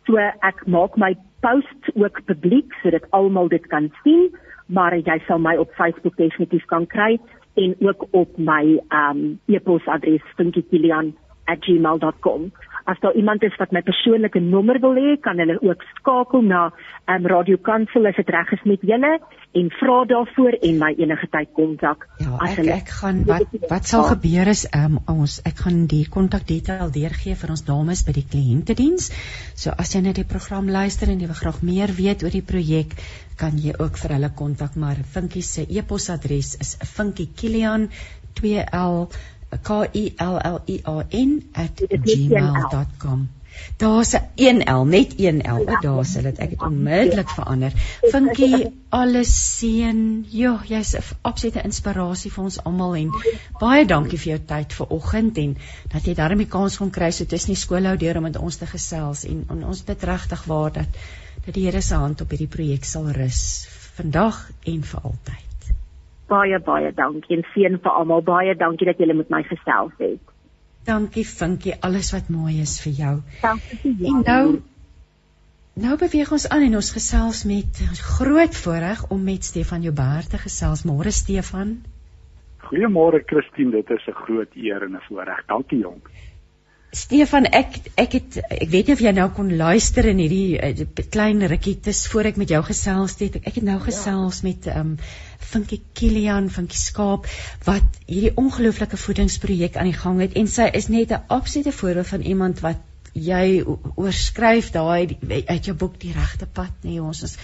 So ek maak my posts ook publiek sodat almal dit kan sien, maar jy sal my op Facebook definitief kan kry en ook op my um e-posadres funkykilian@gmail.com. As daar iemand is wat my persoonlike nommer wil hê, kan hulle ook skakel na um Radio Kansel as dit reg is met julle en vra daarvoor en my enige tyd kontak. Ja, as ek, hulle ek gaan wat wat sal gebeur is um ons ek gaan die kontakdetail deurgee vir ons dames by die kliëntediens. So as jy net die program luister en jy wil graag meer weet oor die projek, kan jy ook vir hulle kontak maar Vinkie se e-posadres is vinkykilian 2l k i l l i a n @gmail.com Daar's 'n 1L, net 1L. Ja. Daar sê dit ek het onmiddellik verander. Vinkie, alles seën. Jo, jy's 'n absolute inspirasie vir ons almal en baie dankie vir jou tyd vanoggend en dat jy daarmee kans kon kry so tussen die skoolhou deur om met ons te gesels en, en ons dit regtig waar dat dat die Here se hand op hierdie projek sal rus vandag en vir altyd. Baie baie dankie en seën vir almal. Baie dankie dat julle met my gesels het. Dankie Vinkie, alles wat mooi is vir jou. Dankie vir jou. En nou nou beweeg ons aan en ons gesels met groot voorreg om met Stefan Joubert te gesels. Môre Stefan. Goeiemôre Christine, dit is 'n groot eer en 'n voorreg. Dankie jong. Stefan, ek ek het ek weet nie of jy nou kon luister in hierdie uh, klein rukkie tes voor ek met jou gesels het. Ek het nou ja. gesels ja. met ehm um, Vinkie Kilian van Kiskaap wat hierdie ongelooflike voedingsprojek aan die gang het en sy is net 'n absolute voorbeeld van iemand wat jy oorskryf daai uit jou boek die regte pad nê nee, ons is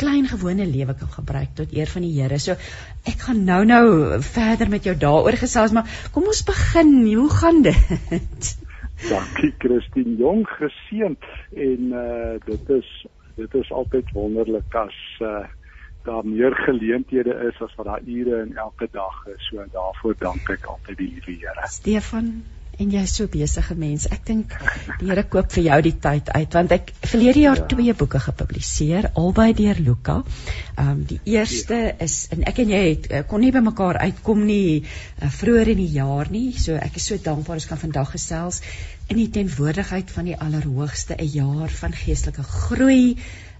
klein gewone lewe kan gebruik tot eer van die Here. So ek gaan nou nou verder met jou daaroor gesels, maar kom ons begin. Hoe gaan dit? Dankie Christine Jong geseënd en uh dit is dit is altyd wonderlik as uh daar meer geleenthede is as wat daar ure in elke dag is. So daarvoor dank ek altyd die Here. Stefan en jy's so besige mens. Ek dink die Here koop vir jou die tyd uit want ek verlede jaar ja. twee boeke gepubliseer albei deur Luka. Ehm um, die eerste ja. is en ek en jy het eh, kon nie by mekaar uitkom nie uh, vroeër in die jaar nie. So ek is so dankbaar ons kan vandag gesels in die teenwoordigheid van die Allerhoogste 'n jaar van geestelike groei.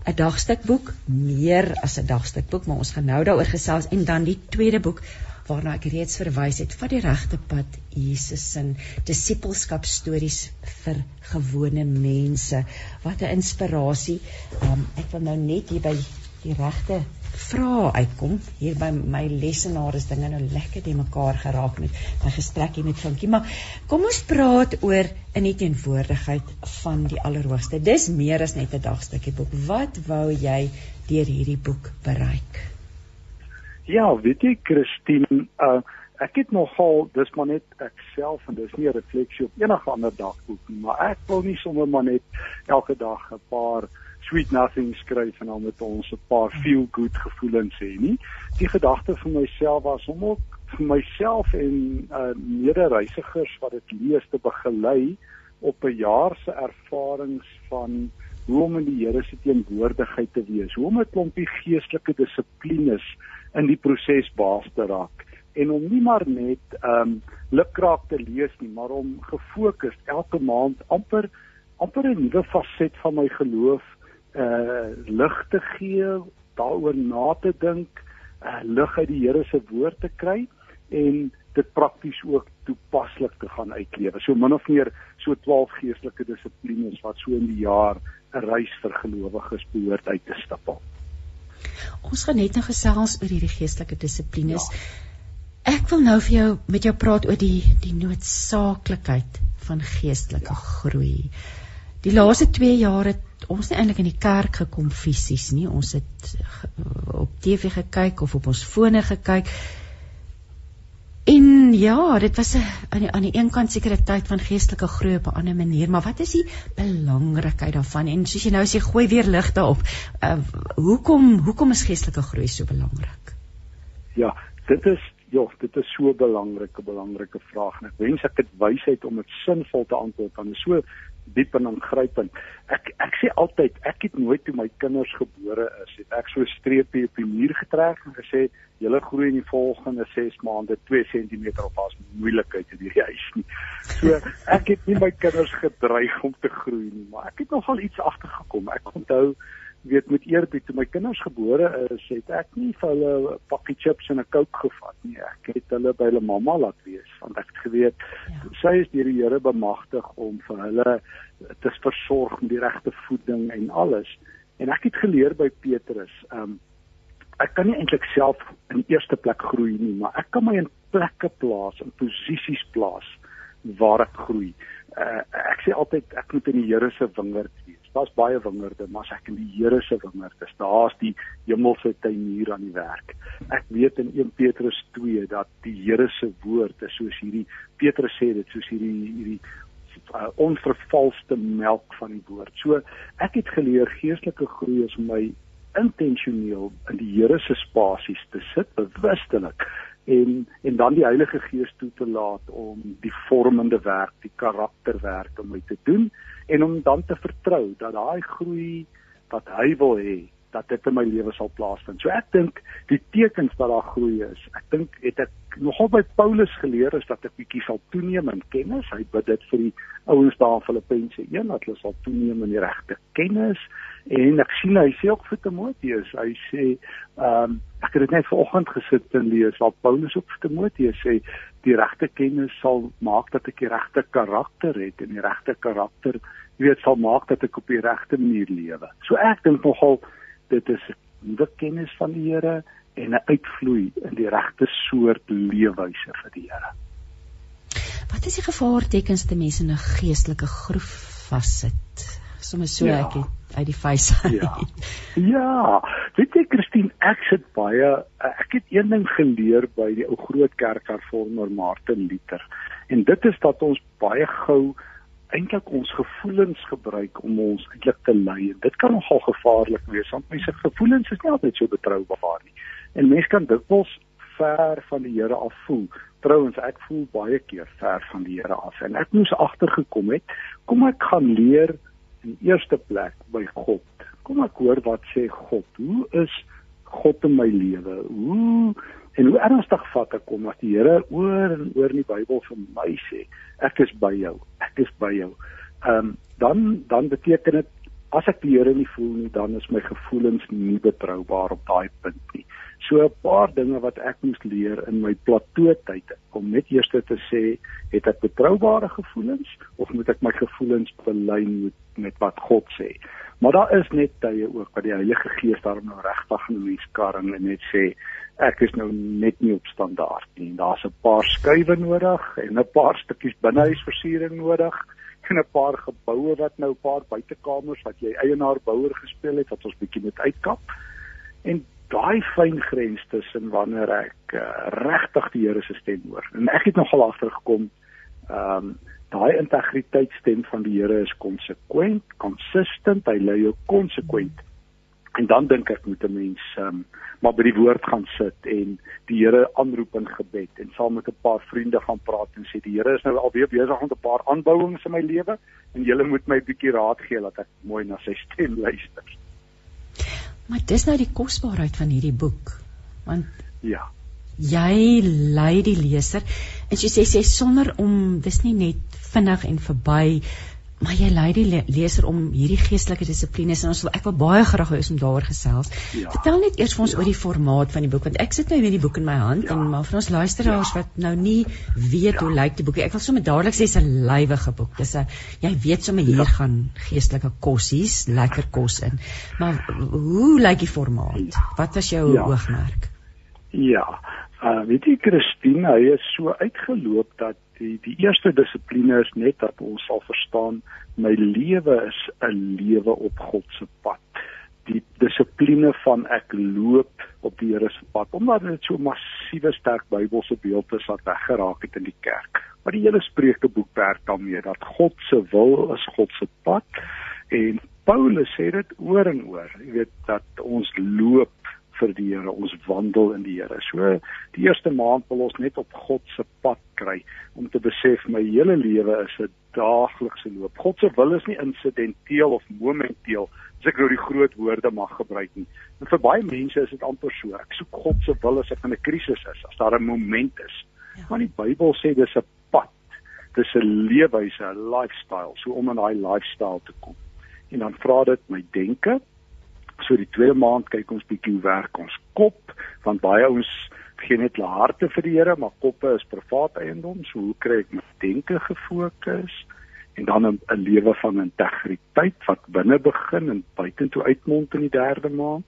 'n dagstukboek, meer as 'n dagstukboek, maar ons gaan nou daaroor gesels en dan die tweede boek waarna ek reeds verwys het van die regte pad Jesus se disippelskap stories vir gewone mense. Wat 'n inspirasie um, ek wil nou net hier by die regte vrae uitkom. Hier by my lesenaar is dinge nou lekker die mekaar geraak met my gesprek hier met Frankie. Maar kom ons praat oor in die teenwoordigheid van die allerhoogste. Dis meer as net 'n dagstukkie boek. Wat wou jy deur hierdie boek bereik Ja, weet jy Christine, uh ek het nogal dis maar net ek self en dis nie 'n refleksie op enige ander dagboek nie, maar ek wil nie sommer maar net elke dag 'n paar sweet nothing skryf en dan met ons 'n paar feel good gevoelens hê nie. Die gedagte vir myself was om ook vir myself en uh medereisigers wat dit lees te begelei op 'n jaar se ervarings van hoe om in die Here se teenwoordigheid te wees, hoe om 'n klompie geestelike dissiplines in die proses baas te raak en om nie maar net ehm um, lukraak te lees nie, maar om gefokus elke maand amper amper 'n nuwe faset van my geloof uh lig te gee, daaroor na te dink, uh lig uit die Here se woord te kry en dit prakties ook toepaslik te gaan uitlewe. So min of meer so 12 geestelike dissiplines wat so in die jaar 'n reis vir gelowiges behoort uit te stap. Ons gaan net nou gesels oor hierdie geestelike dissiplines. Ja. Ek wil nou vir jou met jou praat oor die die noodsaaklikheid van geestelike ja. groei. Die laaste 2 jaar het ons nie eintlik in die kerk gekom fisies nie. Ons het op TV gekyk of op ons fone gekyk. En ja, dit was 'n aan die aan die een kant sekere tyd van geestelike groei op 'n ander manier, maar wat is die belangrikheid daarvan? En soos jy nou sê, gooi weer lig daarop. Uh hoekom hoekom is geestelike groei so belangrik? Ja, dit is ja, dit is so 'n belangrike belangrike vraag en ek wens ek het wysheid om dit sinvol te antwoord want dit is so diep en aangrypend. Ek ek sê altyd, ek het nooit toe my kinders gebore is, het ek so 'n streepie op die muur getrek en gesê julle groei in die volgende 6 maande 2 cm of as moeilikheid in hierdie huis nie. So ek het nie my kinders gedreig om te groei nie, maar ek het nogal iets agtergekom. Ek onthou weet met eerbied toe my kinders gebore is, het ek nie vir hulle 'n pakkie chips en 'n Coke gevat nie. Ek het hulle by hulle mamma laat wees want ek het geweet ja. sy is deur die Here bemagtig om vir hulle te versorg met die regte voeding en alles. En ek het geleer by Petrus, um, ek kan nie eintlik self in eerste plek groei nie, maar ek kan my in plekke plaas, in posisies plaas waar ek groei. Uh, ek sê altyd ek moet in die Here se wingerd wees daar's baie wingerde, maar as ek in die Here se wingerd is, daar's die hemelse tuinier aan die werk. Ek weet in 1 Petrus 2 dat die Here se woord is soos hierdie Petrus sê dit soos hierdie hierdie uh, onvervalste melk van die woord. So ek het geleer geestelike groei is my intentioneel in die Here se spasies te sit bewustelik en en dan die Heilige Gees toe te laat om die vormende werk, die karakterwerk om my te doen en om dan te vertrou dat daai groei wat hy wil hê dat dit in my lewe sal plaasvind. So ek dink die tekens dat daar groei is. Ek dink het ek nogal by Paulus geleer is dat ek bietjie sal toeneem in kennis. Hy bid dit vir die ouens daar in Filippense 1 dat hulle sal toeneem in die regte kennis. En ek sien hy sê ook vir Timoteus, hy sê ehm um, ek het dit net vanoggend gesit en lees waar Paulus ook vir Timoteus sê die regte kennis sal maak dat ek die regte karakter het en die regte karakter jy weet sal maak dat ek op die regte manier lewe. So ek dink nogal dit is nuwe kennis van die Here en 'n uitvloei in die regte soort leefwyse vir die Here. Wat is die gevaartekens te mense in 'n geestelike groef vassit? Sommige so ja. ek het uit die face. ja. Ja, weet jy Christine, ek sit baie ek het een ding geleer by die ou groot kerk hervormer Martin Luther en dit is dat ons baie gou eintlik ons gevoelens gebruik om ons eintlik te lei. Dit kan nogal gevaarlik wees want mense gevoelens is nie altyd so betroubaar nie. En mense kan dikwels ver van die Here af voel. Trouwens, ek voel baie keer ver van die Here af en ek moes agtergekom het kom ek gaan leer in eerste plek by God. Kom ek hoor wat sê God? Hoe is God in my lewe? Hoe En hoe ernstig vat ek kom as die Here oor en oor in die Bybel vir my sê, ek is by jou, ek is by jou. Ehm um, dan dan beteken dit as ek die Here nie voel nie, dan is my gevoelens nie betroubaar op daai punt nie. So 'n paar dinge wat ek moes leer in my plateau tyd om net eers te sê, het ek betroubare gevoelens of moet ek my gevoelens belyn met met wat God sê? Maar daar is net tye ook wat die Heilige Gees daarom nou regtig in mens karring en net sê ek is nou net nie op standaard nie. Daar's 'n paar skuwe nodig en 'n paar stukkies binnehuisversiering nodig en 'n paar geboue wat nou 'n paar buitekamers wat jy eienaar bouer gespeel het wat ons bietjie moet uitkap. En daai fyn grens tussen wanneer ek uh, regtig die Here se stem hoor. En ek het nogal agtergekom ehm um, daai integriteitsstem van die Here is konsekwent, consistent, hy lei jou konsekwent. En dan dink ek moet 'n mens um, maar by die woord gaan sit en die Here aanroep in gebed en saam met 'n paar vriende gaan praat en sê die Here is nou alweer besig met 'n paar aanbouings in my lewe en julle moet my 'n bietjie raad gee dat ek mooi na sy stem luister. Maar dis nou die kosbaarheid van hierdie boek. Want ja. Jy lei die leser en jy sê sê sonder om dis nie net vinnig en verby maar jy lei die le leser om hierdie geestelike dissiplines en ons wil ek wil baie graag hê om daaroor gesels. Ja. Vertel net eers vir ons ja. oor die formaat van die boek want ek sit nou met die boek in my hand ja. en maar vir ons luisteraars ja. wat nou nie weet ja. hoe lyk die boek. Ek wil sommer dadelik sê dis 'n lywige boek. Dis 'n jy weet sommer hier ja. gaan geestelike kossies, lekker kos in. Maar hoe lyk die formaat? Ja. Wat was jou ja. oogmerk? Ja. Uh weet jy Christine, hy is so uitgeloop dat Die die eerste dissipline is net dat ons sal verstaan my lewe is 'n lewe op God se pad. Die dissipline van ek loop op die Here se pad omdat dit so massiewe sterk Bybelse beeld is wat weggeraak het in die kerk. Maar die hele Spreukeboek werk daarmee dat God se wil is God se pad en Paulus sê dit oor en oor. Jy weet dat ons loop vir die Here, ons wandel in die Here. So die eerste maand wil ons net op God se pad kry om te besef my hele lewe is 'n daaglikse loop. God se wil is nie insidenteel of momenteel, as ek nou die groot woorde mag gebruik nie. En vir baie mense is dit amper so. Ek soek God se wil as ek in 'n krisis is, as daar 'n moment is. Ja. Maar die Bybel sê dis 'n pad. Dis 'n leefwyse, 'n lifestyle, so om in daai lifestyle te kom. En dan vra dit my denke, So die tweede maand kyk ons bietjie hoe werk ons kop want baie ouens gee net hulle harte vir die Here, maar koppe is privaat eiendom. So hoe kry ek my denke gefokus en dan 'n lewe van integriteit wat binne begin en buitentoe uitmond in die derde maand.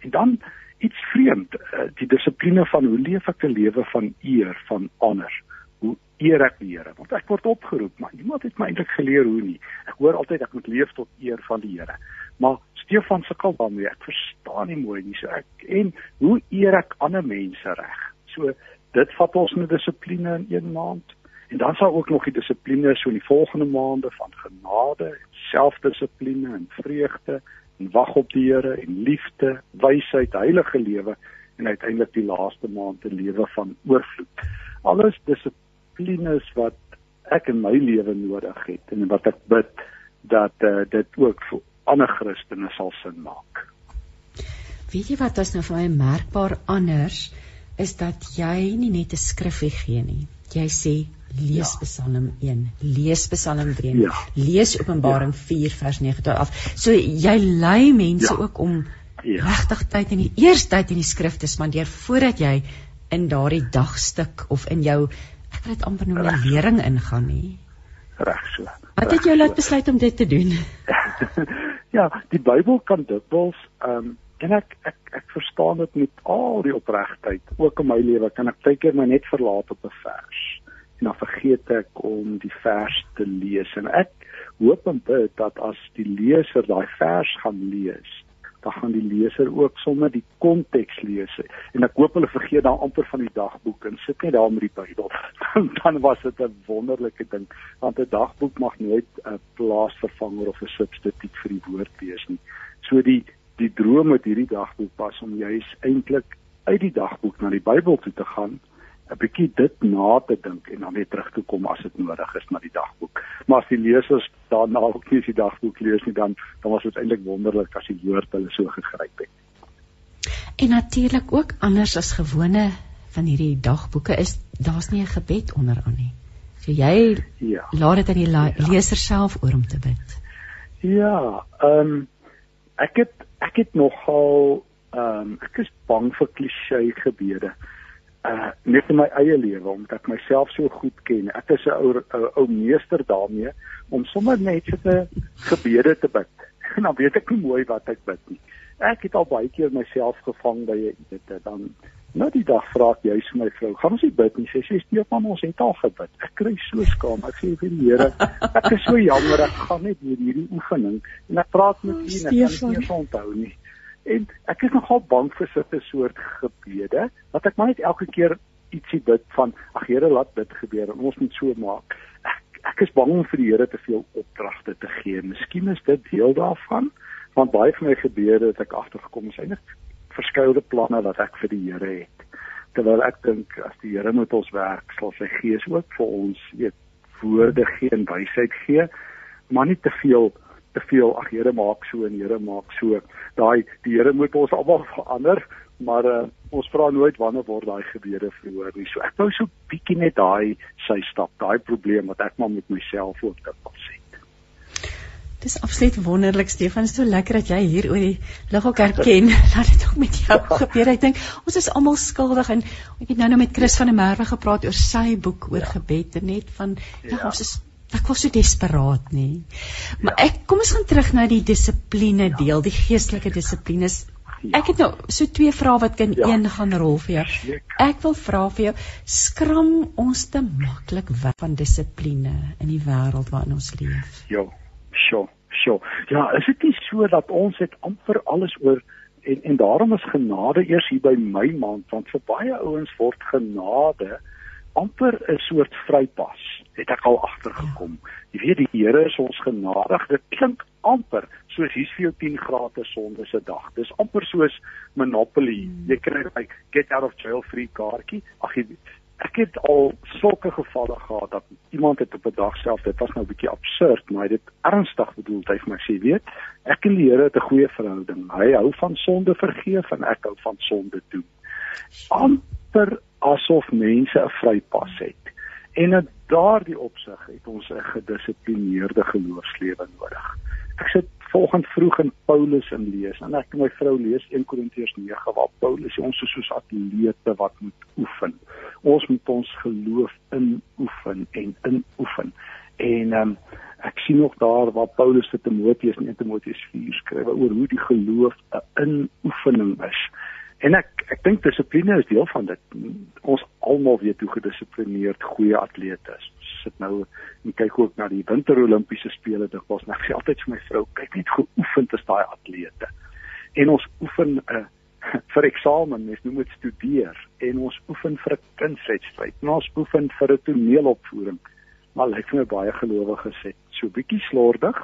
En dan iets vreemd, eh, die dissipline van hoe leef ek 'n lewe van eer, van honor. Hoe eer ek die Here? Want ek word opgeroep, maar niemand het my eintlik geleer hoe nie. Ek hoor altyd ek moet leef tot eer van die Here. Maar Stefan sukkel daarmee. Ek verstaan nie mooi nie. So ek en hoe eer ek ander mense reg? So dit vat ons 'n dissipline in een maand. En dan sal ook nog die dissipline so in die volgende maande van genade, selfdissipline en vreugde en wag op die Here en liefde, wysheid, heilige lewe en uiteindelik die laaste maand 'n lewe van oorvloed. Alles dissiplines wat ek in my lewe nodig het en wat ek bid dat uh, dit ook ander Christene sal sin maak. Weet jy wat as nou vir my merkbaar anders is dat jy nie net 'n skrifgie gee nie. Jy sê lees ja. Psalm 1, lees Psalm 3, ja. lees Openbaring ja. 4 vers 9 tot af. So jy lei mense ja. ook om ja. regtig tyd in die eerste tyd in die skrif te spandeer voordat jy in daardie dagstuk of in jou ek wil dit amper noem lering ingaan nie. Reg so. Wat het jou laat besluit om dit te doen? Ja, die Bybel kan dikwels ehm um, en ek ek ek verstaan dit met al die opregtheid. Ook in my lewe kan ek baie keer my net verlaat op 'n vers en dan vergeet ek om die vers te lees en ek hoop en bid dat as die leser daai vers gaan lees dan gaan die leser ook sommer die konteks lees en ek hoop hulle vergeet dan amper van die dagboek en sit net daar met die Bybel. Dan was dit 'n wonderlike ding want 'n dagboek mag nooit 'n plaasvervanger of 'n substituut vir die woord wees nie. So die die droom met hierdie dagboek was om juis eintlik uit die dagboek na die Bybel toe te gaan 'n bietjie dit na te dink en dan weer terug te kom as dit nodig is na die dagboek. Maar as die lesers daarna ook nie die dagboek lees nie dan dan was dit eintlik wonderlik as die woord hulle so gegryp het. En natuurlik ook anders as gewone van hierdie dagboeke is daar's nie 'n gebed onderaan nie. So jy ja. laat dit aan die ja. leser self oor om te bid. Ja, ehm um, ek het ek het nogal ehm um, ek is bang vir klisjé gebede uh net in my eie lewe omdat ek myself so goed ken. Ek is 'n ou ou meester daarmee om sommer net 'n gebede te bid. En dan weet ek nie mooi wat ek bid nie. Ek het al baie keer myself gevang by 'n dit dan nou die dag vra ek juis vir my vrou, gaan ons nie bid nie. Sy sê steek maar ons het al gebid. Ek kry so skaam. Ek sê vir die Here, ek is so jammer ek gaan net hierdie oefening en ek praat met u en ek kan nie onthou nie en ek is nogal bang vir sulke soort gebede dat ek maar net elke keer ietsie bid van ag Here laat dit gebeur en ons moet so maak. Ek ek is bang om vir die Here te veel opdragte te gee. Miskien is dit deel daarvan want baie van my gebede het ek agtergekom is eintlik verskeie planne wat ek vir die Here het. Terwyl ek dink as die Here met ons werk, sal sy gees ook vir ons weet woorde gee en wysheid gee, maar nie te veel te veel ag Here maak so en Here maak so. Daai die Here moet ons almal verander, maar uh, ons vra nooit wanneer word daai gebede verhoor nie. So ek wou so bietjie net daai sy stap, daai probleem wat ek maar met myself ook dit sê. Dis absoluut wonderlik Stefan, so lekker dat jy hier oor die Liggelkerk ken. Laat dit ook met jou gebeur. Ek dink ons is almal skuldig en ek het nou nou met Chris van der Merwe gepraat oor sy boek oor ja. gebed en net van ja, ja ons is ek was so desperaat nê. Maar ek kom ons gaan terug na die dissipline ja. deel, die geestelike dissiplines. Ja. Ek het nou so twee vrae wat in ja. een gaan rol vir jou. Ek wil vra vir jou, skram ons te maklik weg van dissipline in die wêreld waarin ons leef? Ja, sure, sure. Ja, is dit nie so dat ons het amper alles oor en en daarom is genade eers hier by my maand want vir baie ouens word genade amper 'n soort vrypas het ek al agtergekom. Jy weet die Here is ons genadig. Dit klink amper soos hier's vir jou 10 gratis sonde se dag. Dis amper soos Monopoly. Jy kry 'n get out of jail free kaartjie. Ag jy ek het al sulke gevalle gehad dat iemand het op 'n dag self, dit was nou 'n bietjie absurd, maar hy het dit ernstig bedoel. Hy vir my sê, weet, ek en die Here het 'n goeie verhouding. Hy hou van sonde vergeef en ek hou van sonde doen. amper asof mense 'n vrypas het. En in daardie opsig het ons 'n gedissiplineerde geloofslewe nodig. Ek sit volgens vroeg in Paulus in lees en ek en my vrou lees 1 Korintiërs 9 waar Paulus sê ons is soos atlete wat moet oefen. Ons moet ons geloof inoefen en inoefen. En um, ek sien nog daar waar Paulus vir Timoteus in 1 Timoteus 4 skryf oor hoe die geloof 'n inoefening is. En ek ek dink dissipline is deel van dit. Ons almal weet hoe gedissiplineerd goeie atlete is. Sit nou en kyk ook na die winter Olimpiese spele dikwels. Ek sê altyd vir my vrou, kyk net hoe oefen dit daai atlete. En ons oefen 'n uh, eh, vir eksamen, mens noem dit studeer en ons oefen vir 'n kunswedstryd. En ons oefen vir 'n toneelopvoering. Maar lyk vir my baie gelowiges sê, so bietjie slordig.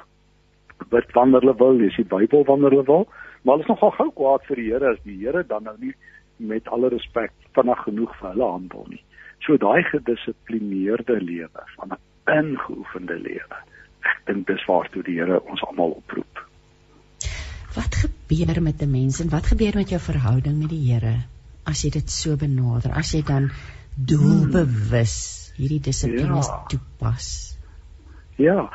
Bid wanneer hulle wil, lees die Bybel wanneer hulle wil Maar hulle is nogal gou kwaad vir die Here as die Here dan nou nie met alle respek vinnig genoeg vir hulle handel nie. So daai gedissiplineerde lewe van 'n ingeoefende lewe. Ek dink dis waartoe die Here ons almal oproep. Wat gebeur met 'n mens en wat gebeur met jou verhouding met die Here as jy dit so benader? As jy dan doelbewus hierdie dissiplines ja. toepas? Ja,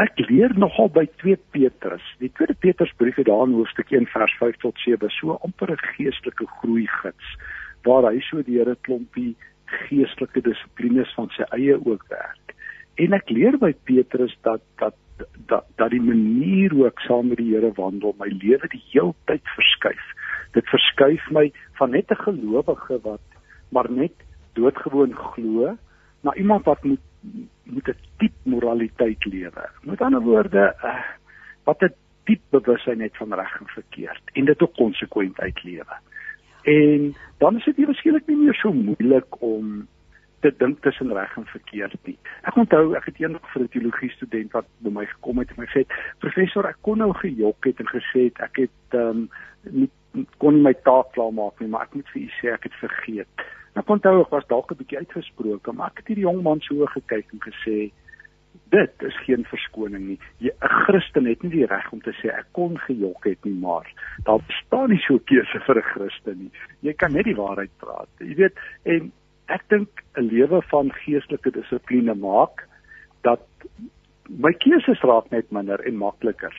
ek leer nogal by 2 Petrus. Die 2 Petrusbrief het daar in hoofstuk 1 vers 5 tot 7 so amper 'n geestelike groei gids waar hy so deur 'n klompie geestelike dissiplines van sy eie ook werk. En ek leer by Petrus dat dat dat dat die manier hoe ek saam met die Here wandel, my lewe die heeltyd verskuif. Dit verskuif my van net 'n gelowige wat maar net doodgewoon glo na iemand wat moet moet 'n diep moraliteit lewe. Met ander woorde, uh, wat 'n diep bewussyn het van reg en verkeerd en dit ook konsekwent uitlewe. En dan is dit nie waarskynlik nie meer so moeilik om te dink tussen reg en verkeerd nie. Ek onthou ek het eendag vir 'n teologie student wat by my gekom het en my sê professor ek kon nou gejok het en gesê het ek het ehm um, nie kon nie my taak klaar maak nie maar ek moet vir u sê ek het vergeet. Ek onthou ek was dalk 'n bietjie uitgesproke, maar ek het hierdie jong man so gekyk en gesê dit is geen verskoning nie. 'n Christen het nie die reg om te sê ek kon gejok het nie, maar daar bestaan nie so 'n keuse vir 'n Christen nie. Jy kan net die waarheid praat. Jy weet, en ek dink 'n lewe van geestelike dissipline maak dat my keuses raak net minder en makliker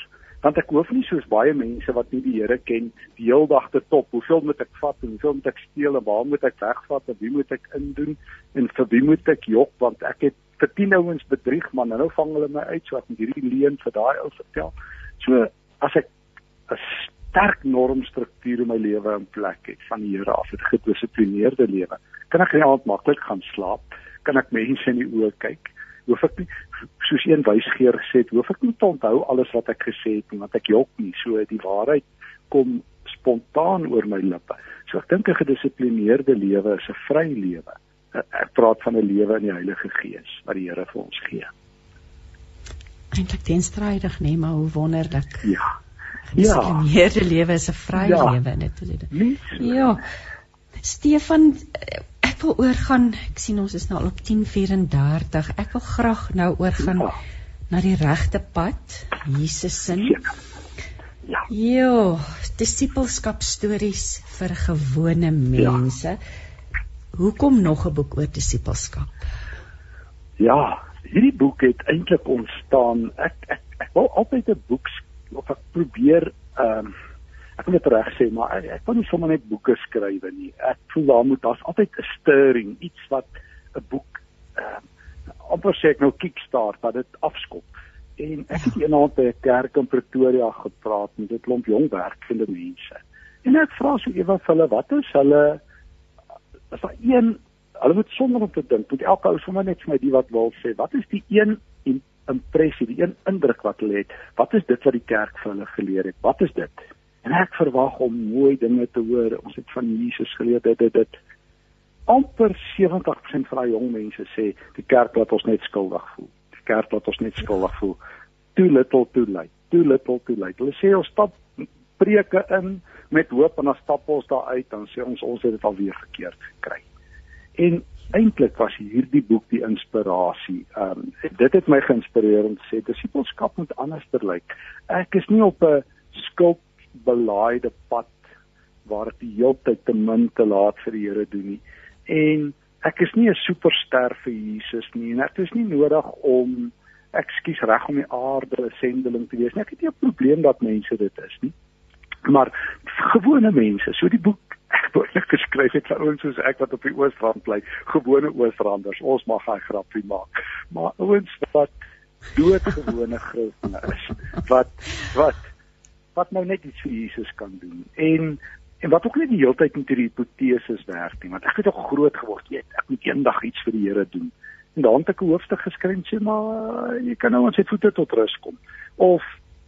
want ek hoef nie soos baie mense wat nie die Here ken die heel dag te top hoeveel moet ek vat en hoeveel moet ek steel en waar moet ek wegvat en wie moet ek indoen en vir wie moet ek jok want ek het vir 10 ouens bedrieg maar nou vang hulle my uit so ek moet hierdie leen vir daai ou vertel. So as ek 'n sterk normstruktuur in my lewe in plek het van die Here af 'n gedissiplineerde lewe kan ek net maklik gaan slaap kan ek mense in die oë kyk hoef ek nie soos een wysgeer gesê het, hoef ek nie te onthou alles wat ek gesê het nie, want ek jok nie. So die waarheid kom spontaan oor my lippe. So ek dink 'n gedissiplineerde lewe is 'n vry lewe. Ek praat van 'n lewe in die Heilige Gees wat die Here vir ons gee. Eintlik teenstrydig, nee, maar hoe wonderlik. Ja. Ja. Gedissiplineerde lewe is 'n vry ja. lewe, so dit. Ja. Stefan ek wil oorgaan. Ek sien ons is nou al op 10:34. Ek wil graag nou oorgaan ja. na die regte pad, Jesus se. Ja. Jo, disipelskap stories vir gewone mense. Ja. Hoekom nog 'n boek oor disipelskap? Ja, hierdie boek het eintlik ontstaan. Ek ek ek wou altyd 'n boek of ek probeer ehm um, ek wil dit reg sê, maar ek, ek kan nie sommer net boeke skryf nie. Ek voel daar moet daar's altyd 'n stirring, iets wat 'n boek ehm uh, amper sê ek nou kickstart wat dit afskop. En ek het eendag by 'n kerk in Pretoria gepraat met 'n klomp jong werkende mense. En ek vra so ewe vir hulle, wat is hulle as daar een hulle moet sonder om te dink, moet elke ou sommer net vir my die wat wil sê, wat is die een impressie, die een indruk wat hulle het? Wat is dit wat die kerk vir hulle geleer het? Wat is dit? En ek verwag om mooi dinge te hoor. Ons het van Jesus geleer dit dit dit. amper 70% van daai jong mense sê die kerk laat ons net skuldig voel. Die kerk laat ons net skuldig voel. Too little too late. Too little too late. Hulle sê ons stap preke in met hoop en dan stap ons daar uit dan sê ons ons het dit alweer verkeerd gekry. En eintlik was hierdie boek die inspirasie. Ehm um, dit het my geïnspireer om te sê disipelskap moet anderster lyk. Ek is nie op 'n skuldbelaaide pad waar ek die hele tyd te min te laat vir die Here doen nie. En ek is nie 'n superster vir Jesus nie en ek is nie nodig om ekskuus reg om die aarde 'n sendeling te wees nie. Ek het nie 'n probleem dat mense dit is nie maar gewone mense so die boek ek behoorlik geskryf het vir ouens soos ek wat op die Oosrand bly gewone Oosranders ons mag hy grappie maak maar ouens wat doodgewone Christene is wat wat wat nou net iets vir Jesus kan doen en en wat ook net die hele tyd met hierdie hipoteses werk nie want ek het ook groot geword weet ek moet eendag iets vir die Here doen en dan het ek 'n hoofstuk geskryf sê maar jy kan nou ons het voete tot rus kom of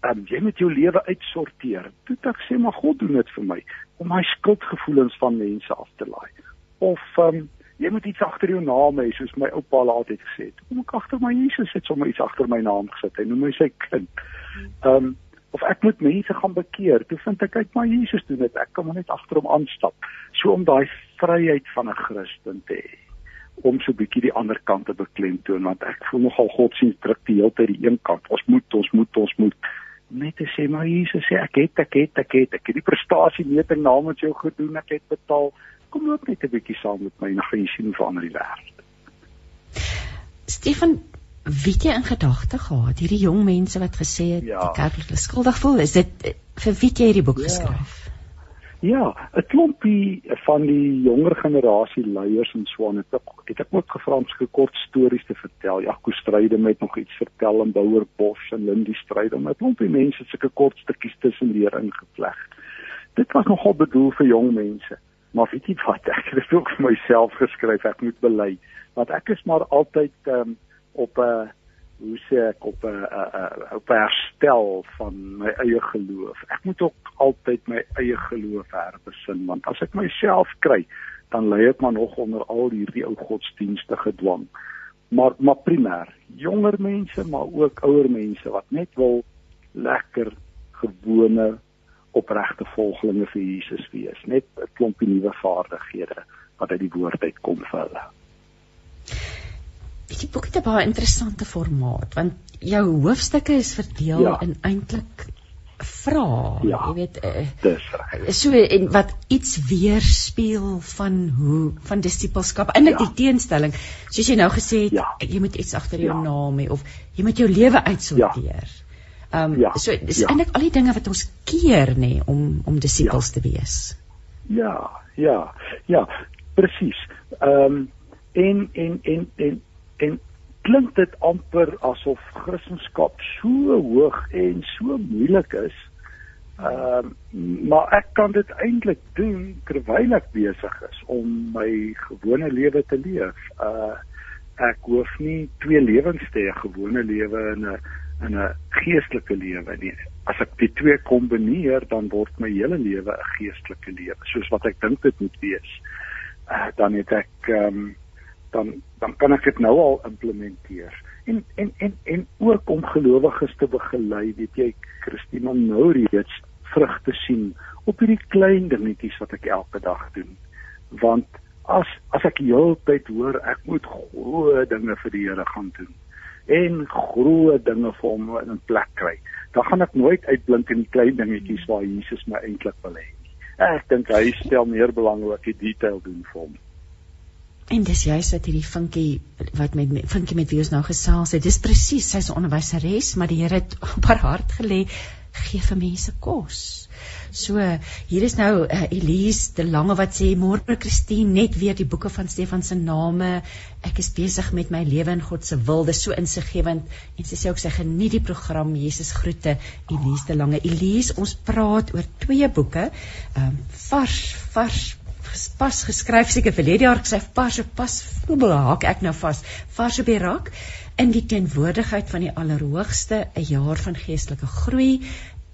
um, jy moet jou lewe uitsorteer. Toe ek sê maar God doen dit vir my om my skuldgevoelens van mense af te laai. Of um, jy moet iets agter jou naam hê soos my oupa laat het gesê. Kom ek agter my Jesus het sommer iets agter my naam gesit. Hy noem my sy kind. Ehm um, of ek moet mense gaan bekeer. Toe vind ek uit maar Jesus doen dit. Ek kan maar net agter hom aanstap. So om daai vryheid van 'n Christen te hê om so 'n bietjie die ander kant te beklemtoon want ek voel nogal God sien druk die hele tyd die een kant. Ons moet ons moet ons moet net te sê maar Jesus sê ek het ek het ek het ek het die prestasie meting namens jou gedoen ek het betaal kom loop net 'n bietjie saam met my en gaan jy sien verander die wêreld Stefan wie jy in gedagte gehad hierdie jong mense wat gesê het ja. die kerk is skuldig voel is dit vir wie jy hierdie boek ja. geskryf Ja, 'n klompie van die jonger generasie leiers en swane het ek het ek ook gevra om so kort stories te vertel. Jaco Stryde met nog iets vertel en Bouwer Bos en Lindy Stryde om 'n klompie mense sulke kort stukkies tussen leer ingevleg. Dit was nogal bedoel vir jong mense. Maar weet jy wat, ek het dit ook vir myself geskryf, ek moet bely, want ek is maar altyd um, op 'n hoe sê ek op 'n op 'n herstel van my eie geloof. Ek moet ook altyd my eie geloof herbesin want as ek myself kry, dan lê ek maar nog onder al hierdie ou godsdienstige dwang. Maar maar primêr, jonger mense, maar ook ouer mense wat net wil lekker gewone opregte volgelinge vir Jesus wees, net 'n klompie nuwe vaardighede wat uit die woord uitkom vir hulle die boek het 'n baie interessante formaat want jou hoofstukke is verdeel ja. in eintlik vrae ja, jy weet uh, dis reg so en wat iets weerspieël van hoe van disipelskap eintlik ja. die teenstelling soos jy nou gesê het ja. jy moet iets agter jou ja. naam hê of jy moet jou lewe uitsorteer ja. Ehm um, ja. so dis ja. eintlik al die dinge wat ons keer nê nee, om om disipels ja. te wees. Ja, ja. Ja, presies. Ehm um, en en en en en klink dit amper asof Christendom so hoog en so moeilik is. Ehm uh, maar ek kan dit eintlik doen terwyl ek besig is om my gewone lewe te leef. Uh ek hoef nie twee lewens te hê, gewone lewe en 'n in 'n geestelike lewe nie. As ek die twee kombineer, dan word my hele lewe 'n geestelike lewe, soos wat ek dink dit moet wees. Uh dan het ek ehm um, dan dan kan ek dit nou al implementeer. En en en en ook om gelowiges te begelei, weet jy, Christina nou reeds vrugte sien op hierdie klein dingetjies wat ek elke dag doen. Want as as ek heeltyd hoor ek moet groot dinge vir die Here gaan doen en groot dinge vir hom in plek kry, dan gaan ek nooit uitblink in die klein dingetjies waar Jesus my eintlik wil hê. Ek dink hy stel meer belang op die detail doen vir hom. En dis juist wat hierdie vinkie wat met vinkie met wie ons nou gesels het. Dis presies sy's 'n onderwyseres, maar die Here het op haar hart gelê gee vir mense kos. So hier is nou uh, Elise de Lange wat sê môre Christine net weer die boeke van Stefan se name. Ek is besig met my lewe in God se wil. Dis so insiggewend en sy sê ook sy geniet die program Jesus groete Elise de Lange. Elise, ons praat oor twee boeke. Ehm um, vars vars pas geskryf seker verlede jaar gesê pas pas haak ek nou vas. Vars op die rak in die teenwoordigheid van die Allerhoogste 'n jaar van geestelike groei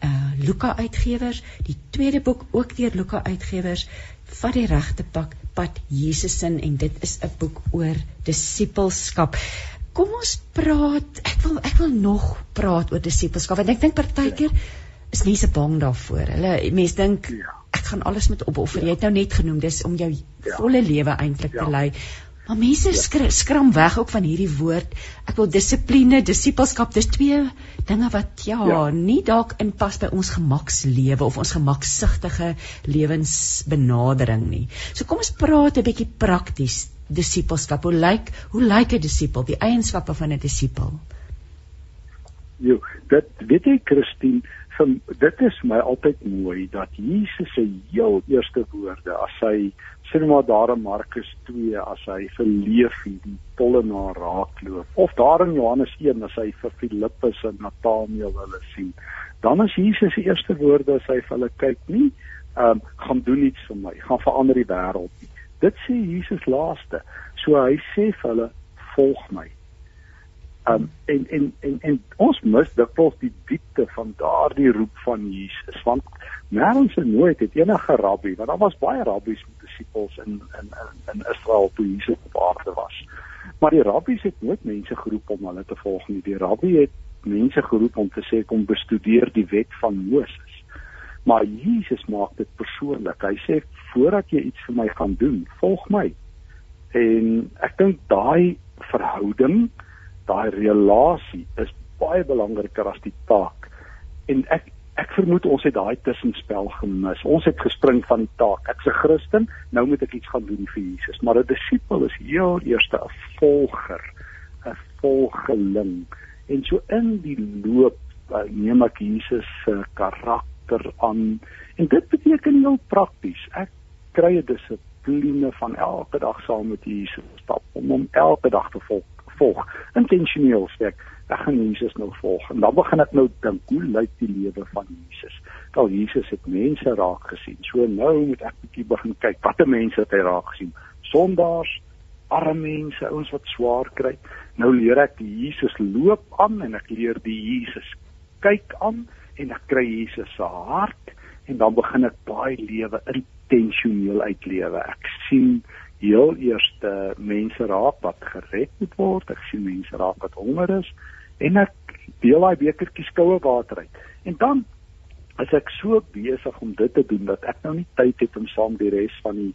uh Luka Uitgewers, die tweede boek ook deur Luka Uitgewers vat die regte pad pad Jesus in en dit is 'n boek oor disippelskap. Kom ons praat, ek wil ek wil nog praat oor disippelskap want ek dink partykeer is mense bang daarvoor. Hulle mense dink ja. Gaan alles met opoffer. Ja. Jy het nou net genoem dis om jou ja. volle lewe eintlik ja. te lei. Maar mense ja. skram weg ook van hierdie woord. Ek wil dissipline, disippelskap, dis twee dinge wat ja, ja. nie dalk inpas by ons gemakslewe of ons gemaksigtige lewensbenadering nie. So kom ons praat 'n bietjie prakties disippelskap. Hoe lyk hoe lyk 'n disipel? Die eienskappe van 'n disipel? Jo, dit weet jy Christine, vir dit is my altyd mooi dat Jesus se heel eerste woorde as hy nou maar daar in Markus 2 as hy vir Levi die tollenaar raakloop of daar in Johannes 1 as hy vir Filippus en Nathanael hulle sien dan is Jesus se eerste woorde as hy vir hulle kyk nie ehm um, gaan doen iets vir my gaan verander die wêreld nie. Dit sê Jesus laaste. So hy sê vir hulle volg my Um, en en en en ons mis dikwels die diepte van daardie roep van Jesus want nêrens in nooit het enige rabbi want daar was baie rabbies met disippels in in in, in Israel toe Jesus op aarde was. Maar die rabbies het nooit mense geroep om hulle te volg nie. Die rabbi het mense geroep om te sê kom bestudeer die wet van Moses. Maar Jesus maak dit persoonlik. Hy sê voordat jy iets vir my gaan doen volg my. En ek dink daai verhouding daai relasie is baie belangriker as die taak. En ek ek vermoed ons het daai tussenspel gemis. Ons het gespring van die taak. Ek's 'n Christen, nou moet ek iets gaan doen vir Jesus. Maar 'n disipel is heel eers 'n volger, 'n volgeling. En so in die loop uh, neem ek Jesus se karakter aan. En dit beteken heel prakties. Ek kry 'n dissipline van elke dag saam met Jesus stap om hom elke dag te volg volg. Intentioneel sê ek ek gaan Jesus nou volg. En dan begin ek nou dink hoe lyk die lewe van Jesus? Wel Jesus het mense raak gesien. So nou moet ek bietjie begin kyk watter mense het hy raak gesien? Sondaars arme mense ouens wat swaar kry. Nou leer ek die Jesus loop aan en ek leer die Jesus kyk aan en ek kry Jesus se hart. En dan begin ek daai lewe intentioneel uitlewe. Ek sien heel eerste mense raak wat gered moet word. Ek sien mense raak wat honger is en ek deel daai bekertjie koue water uit. En dan as ek so besig om dit te doen dat ek nou nie tyd het om saam die res van die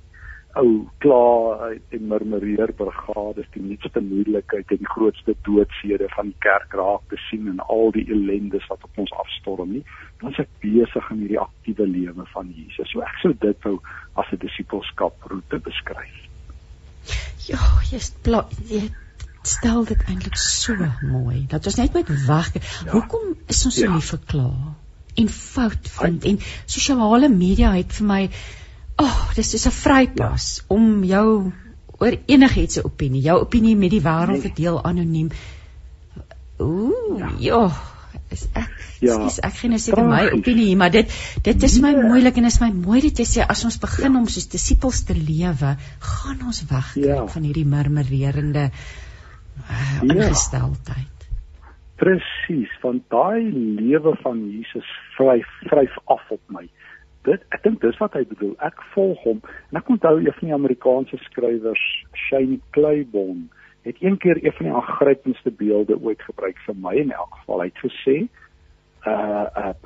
ou kla en murmureer brigades die nuutste moeilikheid en die grootste doodsede van die kerk raak te sien en al die ellendes wat op ons afstorm nie dan is ek besig in hierdie aktiewe lewe van Jesus so ek sou dit wou as 'n disipelskap roete beskryf Ja, jy jy stel dit eintlik so mooi. Dat ons net moet wag. Ja. Hoekom is ons so ja. lief vir kla en fout vind en sosiale media het vir my ag, oh, dis is 'n vrypas ja. om jou oor enigiets se opinie, jou opinie met die wêreld te nee. deel anoniem. Ooh, ja. ja is ek ja, skes, ek gee nou seker my opinie maar dit dit is my nee. moeilik en is my mooi dit jy sê as ons begin ja. om soos disippels te lewe gaan ons weg ja. van hierdie murmurerende uh, ingesteldheid ja. presies van daai lewe van Jesus vryf vryf af op my dit ek dink dis wat hy bedoel ek volg hom en ek onthou een van die Amerikaanse skrywers Shane Claiborne het een keer een van die aangrypendste beelde ooit gebruik vir my in elk geval. Hy het gesê uh uh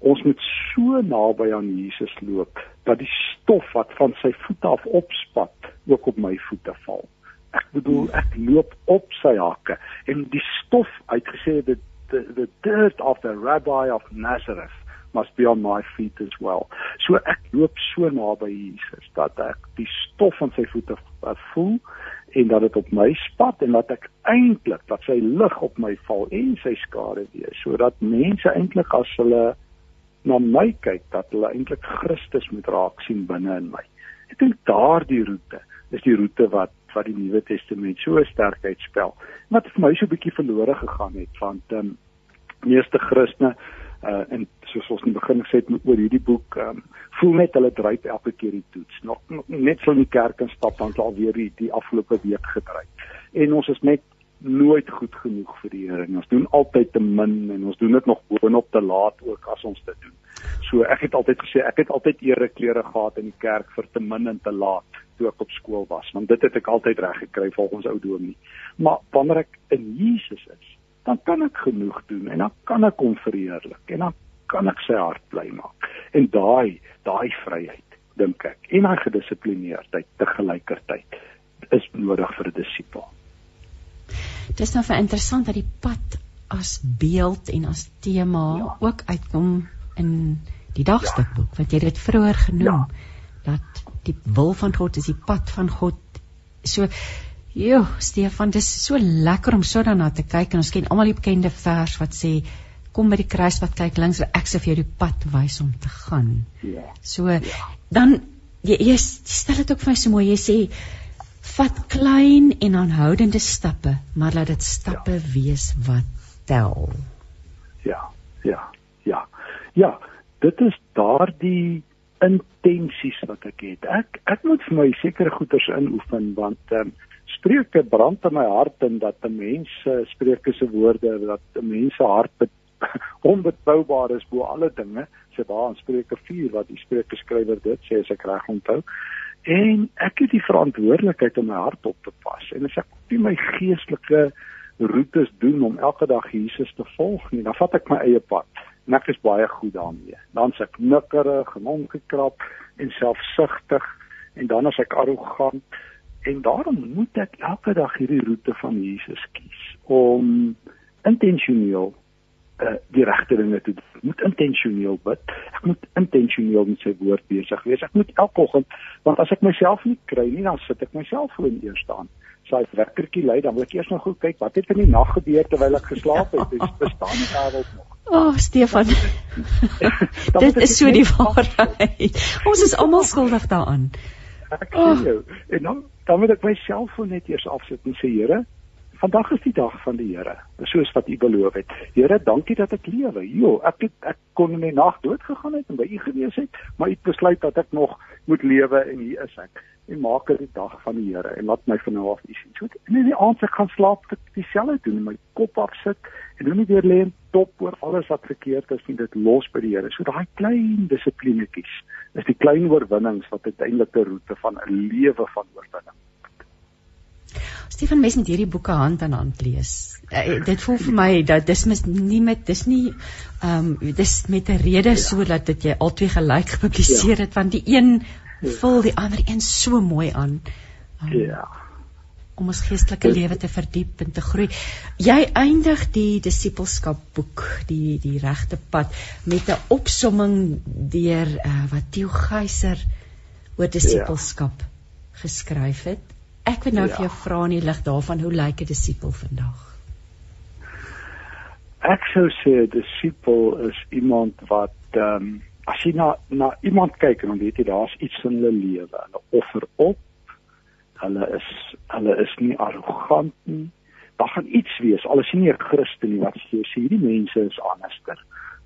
ons moet so naby aan Jesus loop dat die stof wat van sy voete af opspat ook op my voete val. Ek bedoel ek loop op sy hakke en die stof uitgesê dit the, the dirt of the rabbi of Nazareth must be on my feet as well. So ek loop so naby Jesus dat ek die stof van sy voete voel en dat dit op my spat en dat ek eintlik dat sy lig op my val en sy skare wees sodat mense eintlik as hulle na my kyk dat hulle eintlik Christus moet raak sien binne in my. Ek dink daardie roete is die roete wat wat die Nuwe Testament so sterk uitspel. Wat vir my so 'n bietjie verlore gegaan het want ehm um, meeste Christene uh en soos ons in die begin gesê het oor hierdie boek ehm um, voel net hulle dryp elke keer die toets. Nog net so in die kerk en stap dan al weer die, die afgelope week gedryf. En ons is net nooit goed genoeg vir die Here. Ons doen altyd te min en ons doen dit nog boonop te laat ook as ons dit doen. So ek het altyd gesê ek het altyd ere klere gehad in die kerk vir te min en te laat toe ek op skool was, want dit het ek altyd reg gekry volgens ou dominee. Maar wanneer ek in Jesus is, dan kan ek genoeg doen en dan kan ek hom verheerlik en dan kan ek sy hart bly maak. En daai daai vryheid dink ek en daai gedissiplineerdheid te gelykertyd is nodig vir 'n disipel. Dit is nou vir interessant dat die pad as beeld en as tema ja. ook uitkom in die dagstukboek ja. wat jy dit vroeër genoem ja. dat die wil van God is die pad van God. So Jo, Stefan, dis so lekker om so daarna te kyk en ons ken almal die bekende vers wat sê kom by die kruis wat kyk links ek sê vir jou die pad wys om te gaan. Ja. So ja. dan jy, jy stel dit ook vir my so mooi. Jy sê vat klein en aanhoudende stappe, maar laat dit stappe ja. wees wat tel. Ja. Ja. Ja. Ja, dit is daardie intensies wat ek het. Ek ek moet vir my sekere goeders inoefen want ehm um, Spreuke brand in my hart en dat 'n mens Spreuke se woorde dat 'n mens se hart onbetroubaar is bo alle dinge. Sê daar in Spreuke 4 wat die Spreuke skrywer dit sê as ek reg onthou. En ek het die verantwoordelikheid om my hart op te pas en as ek op my geestelike roetes doen om elke dag Jesus te volg nie, dan vat ek my eie pad. En ek is baie goed daarmee. Dan se ek nikkerig, ongekrap en selfsugtig en dan as ek arrogant En daarom moet ek elke dag hierdie roete van Jesus kies om intentioneel uh, die regte dinge te doen. Ek moet intentioneel bid. Ek moet intentioneel met sy woord besig wees. Ek moet elke oggend want as ek myself nie kry nie, dan sit ek myself voor in eers staan. Sy so wekkertjie lui, dan moet ek eers nog goed kyk wat het in die nag gebeur terwyl ek geslaap het. Dis bestaan die wêreld nog. O, oh, Stefan. Dit is so die waarheid. Ons is almal skuldig daaraan. Ek sê oh. jou. En dan dan moet ek my selfoon net eers afsit en sê Here, vandag is die dag van die Here, soos wat U beloof het. Here, dankie dat ek lewe. Jo, ek het, ek kon in die nag dood gegaan het en by U gewees het, maar U het besluit dat ek nog moet lewe en hier is ek. En maak dit die dag van die Here en laat my van nou af U sien. So en in die aand ek gaan slaap, ek dieselfde doen, my kop afsit en nou nie weer lê en top oor alles wat verkeerd is nie, dit los by die Here. So daai klein dissiplinetjies is die klein oorwinnings wat uiteindelik 'n roete van 'n lewe van oorwinning. Stefan mes met hierdie boeke hand aan hand lees. Uh, dit voel vir my dat dis mis nie met dis nie ehm um, dis met 'n rede ja. sodat dit jy albei gelyk gepubliseer ja. het want die een. Vul die ander een so mooi aan. Um, ja om ons geestelike lewe te verdiep en te groei. Jy eindig die disippelskap boek, die die regte pad met 'n opsomming deur uh, wat Theo Geyser oor disippelskap ja. geskryf het. Ek wil nou ja. vir jou vra in die lig daarvan, hoe lyk 'n disipel vandag? Ek sou sê 'n disipel is iemand wat ehm um, as jy na na iemand kyk en dan weet jy daar's iets in hulle lewe, hulle offer op hulle is hulle is nie arrogant nie. Daar gaan iets wees. Al is jy nie 'n Christen nie, wat jy sê hierdie mense is anderster.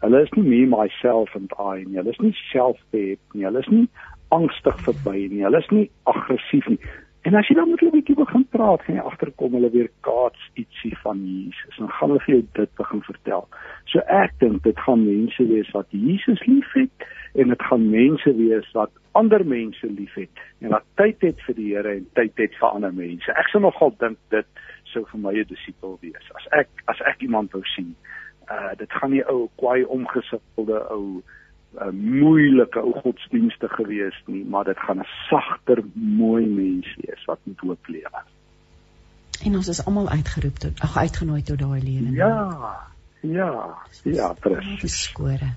Hulle is nie me myself and I nie. Hulle is nie self-pity nie. Hulle is nie angstig verby nie. Hulle is nie aggressief nie. En as jy dan met hulle 'n bietjie begin praat, gaan jy agterkom hulle weer kaats ietsie van Jesus. Dan gaan hulle vir jou dit begin vertel. So ek dink dit gaan mense wees wat Jesus liefhet en dit gaan mense wees wat ander mense liefhet en wat tyd het vir die Here en tyd het vir ander mense. Ek sou nogal dink dit sou vir my 'n disipel wees. As ek as ek iemand wou sien, uh dit gaan nie ou kwaai omgesippelde ou uh, moeilike ou godsdienste gewees nie, maar dit gaan 'n sagter, mooi mens wees wat met hoop lewe. En ons is almal uitgeroep tot ag uitgenooi tot daai lewe. Ja. Ja, ja, presies. Skore.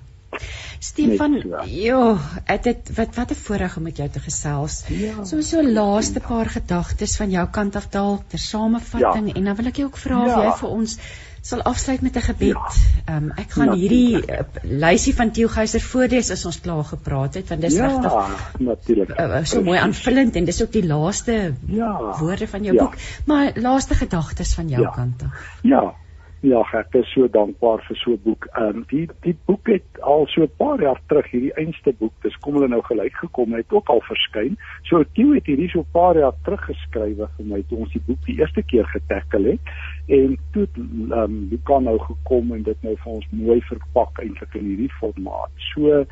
Stefan, jo, dit het wat wat 'n voorreg om met jou te gesels. Ja. So so laaste paar gedagtes van jou kant af dalk ter samevatting ja. en dan wil ek jou ook vra ja. of jy vir ons sal afsluit met 'n gebed. Ja. Ehm ja. um, ek gaan hierdie uh, lysie van Theo Geyser voorlees as ons klaar gepraat het want dis ja, regtig natuurlik. Uh, so mooi aanvullend en dis ook die laaste ja. woorde van jou ja. boek, maar laaste gedagtes van jou ja. kant af. Ja. Ja, ek is so dankbaar vir so 'n boek. Ehm um, die die boek het al so 'n paar jaar terug hierdie einste boek, dis kom hulle nou gelyk gekom, het ook al verskyn. So Tieu het hierdie so 'n paar jaar terug geskrywe vir my toe ons die boek die eerste keer getackle het en toe ehm um, kan nou gekom en dit nou vir ons mooi verpak eintlik in hierdie formaat. So ehm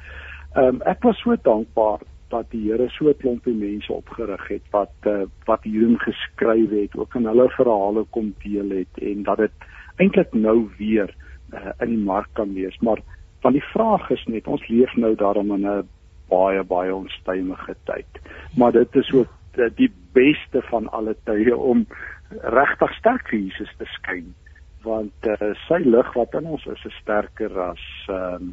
um, ek was so dankbaar dat die Here so 'n klompie mense opgerig het wat uh, wat hierin geskryf het, ook in hulle verhale kom deel het en dat dit eintlik nou weer uh, in die mark kan wees maar van die vraag is net ons leef nou daarom in 'n baie baie onstuimige tyd maar dit is ook die, die beste van alle tye om regtig sterk vir Jesus te skyn want uh, sy lig wat in ons is is sterker as um,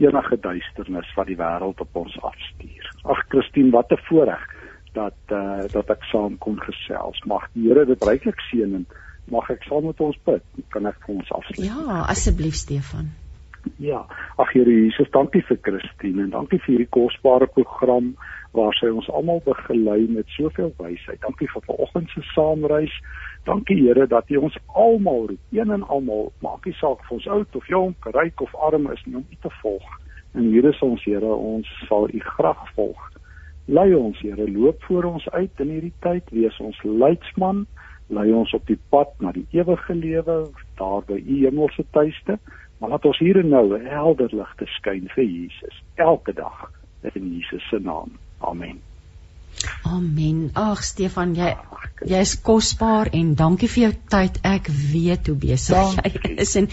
enige duisternis wat die wêreld op ons afstuur. Ag Christine, wat 'n voorreg dat uh, dat ek saam kon gesels. Mag die Here dit ryklik seën en mag ek saam met ons bid. Kan ek vir ons afsluit? Ja, asseblief Stefan. Ja, ag Here Jesus, dankie vir Christine en dankie vir hierdie kosbare program waar sy ons almal begelei met soveel wysheid. Dankie vir vanoggend se saamreis. Dankie Here dat U ons almal roep, een en almal, maak nie saak of ons oud of jonk, ryk of arm is nie, om U te volg. En hier is ons Here, ons sal U graag volg. Lei ons Here, loop voor ons uit in hierdie tyd, wees ons leidsman lei ons op die pad na die ewige lewe daar by u hemelse tuiste maar laat ons hier en nou 'n helder lig te skyn vir Jesus elke dag in Jesus se naam amen Amen. Ag Stefan, jy jy is kosbaar en dankie vir jou tyd. Ek weet hoe besig jy is en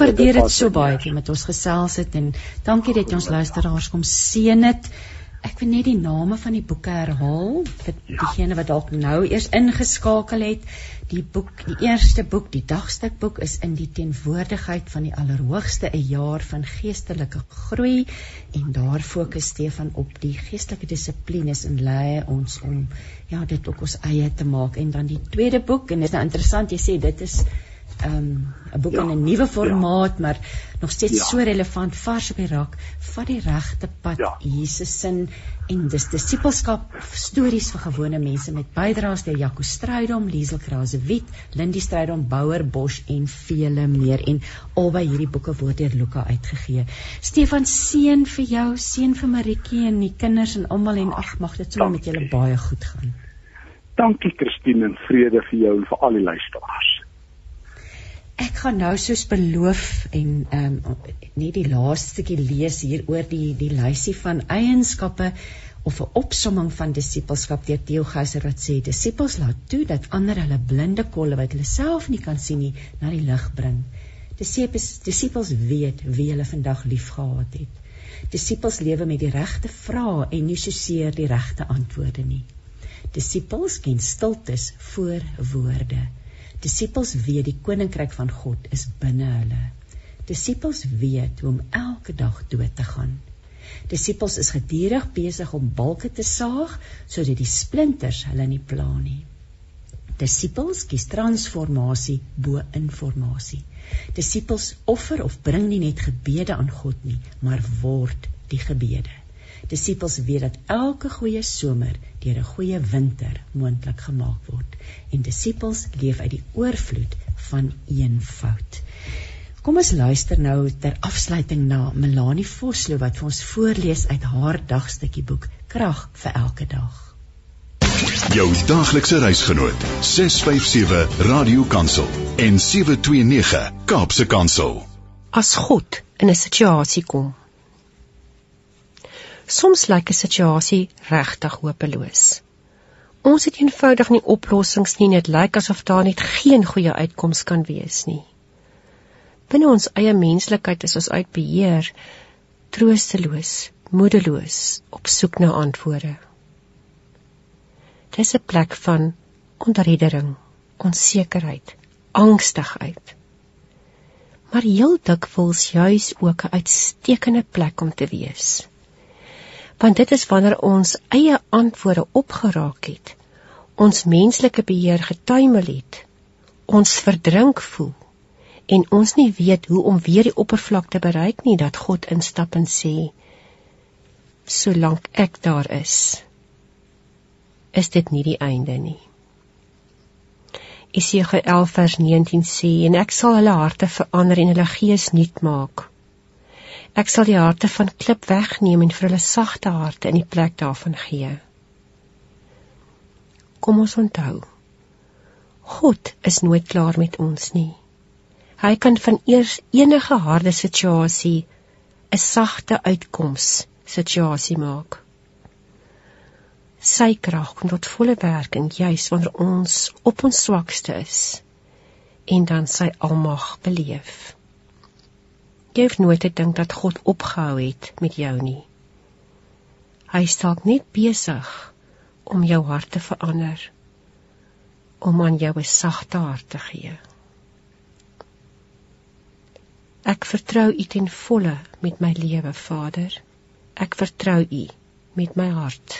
waardeer dit so baie dat jy met ons gesels het en dankie dat jy ons luisteraars kom seën het. Ek wil net die name van die boeke herhaal vir ja. diegene wat dalk nou eers ingeskakel het. Die boek, die eerste boek, die dagstukboek is in die teenwoordigheid van die Allerhoogste 'n jaar van geestelike groei en daar fokus Stefan op die geestelike dissiplines en lei ons om ja, dit ook ons eie te maak. En dan die tweede boek en dit is nou interessant jy sê dit is um, 'n boek ja, in 'n nuwe formaat, ja. maar nog steeds ja. so relevant vars op die rak van die regte pad ja. Jesus sin en dis disipelskap stories vir gewone mense met bydraes deur Jaco Strydom, Liesel Krasewiet, Lindie Strydom, Bouwer Bosch en vele meer en albei hierdie boeke word deur Luka uitgegee. Stefan seën vir jou, seën vir Maritjie en die kinders en almal en ag mag dit sommer met julle baie goed gaan. Dankie Christine en vrede vir jou en vir al die luisteraars. Ek gaan nou soos beloof en ehm um, net die laaste stukkie lees hier oor die die lysie van eienskappe of 'n opsomming van disippelskap deur Theo Geyser wat sê disippels laat toe dat ander hulle blinde kolle wat hulle self nie kan sien nie na die lig bring. Disippels disippels weet wie hulle vandag liefgehad het. Disippels lewe met die regte vrae en nie soseer die regte antwoorde nie. Disippels ken stiltes voor woorde. Disippels weet die koninkryk van God is binne hulle. Disippels weet hoe om elke dag dood te gaan. Disippels is gedurig besig om balke te saag sodat die splinters hulle nie pla nie. Disippels kies transformasie bo informasie. Disippels offer of bring nie net gebede aan God nie, maar word die gebede. Disippels weet dat elke goeie somer deur 'n goeie winter moontlik gemaak word en disippels leef uit die oorvloed van eenvoud. Kom ons luister nou ter afsluiting na Melanie Vosloo wat vir ons voorlees uit haar dagstukkie boek Krag vir elke dag. Jou daglikse reisgenoot 657 Radio Kansel en 729 Kaapse Kansel. As God in 'n situasie kom Soms lyk 'n situasie regtig hopeloos. Ons het eenvoudig nie oplossings nie en dit lyk asof daar net geen goeie uitkoms kan wees nie. Binne ons eie menslikheid is ons uit beheer, troosteloos, moedeloos, op soek na antwoorde. Dis 'n plek van onreddering, onsekerheid, angstigheid. Maar heel dikwels juis ook 'n uitstekende plek om te wees want dit is wanneer ons eie antwoorde opgeraak het ons menslike beheer getuimel het ons verdrink voel en ons nie weet hoe om weer die oppervlak te bereik nie dat God instap en sê solank ek daar is is dit nie die einde nie. Esegiel 11 vers 19 sê en ek sal hulle harte verander en hulle gees nuut maak Ek sal die harte van klip wegneem en vir hulle sagte harte in die plek daarvan gee Kom ons onthou God is nooit klaar met ons nie Hy kan van eers enige harde situasie 'n sagte uitkoms situasie maak. Sy krag kom tot volle werking juis wanneer ons op ons swakste is en dan sy almag beleef. Jy hoef nooit te dink dat God opgehou het met jou nie. Hy staan net besig om jou hart te verander om aan jou 'n sagte hart te gee. Ek vertrou U ten volle met my lewe, Vader. Ek vertrou U met my hart.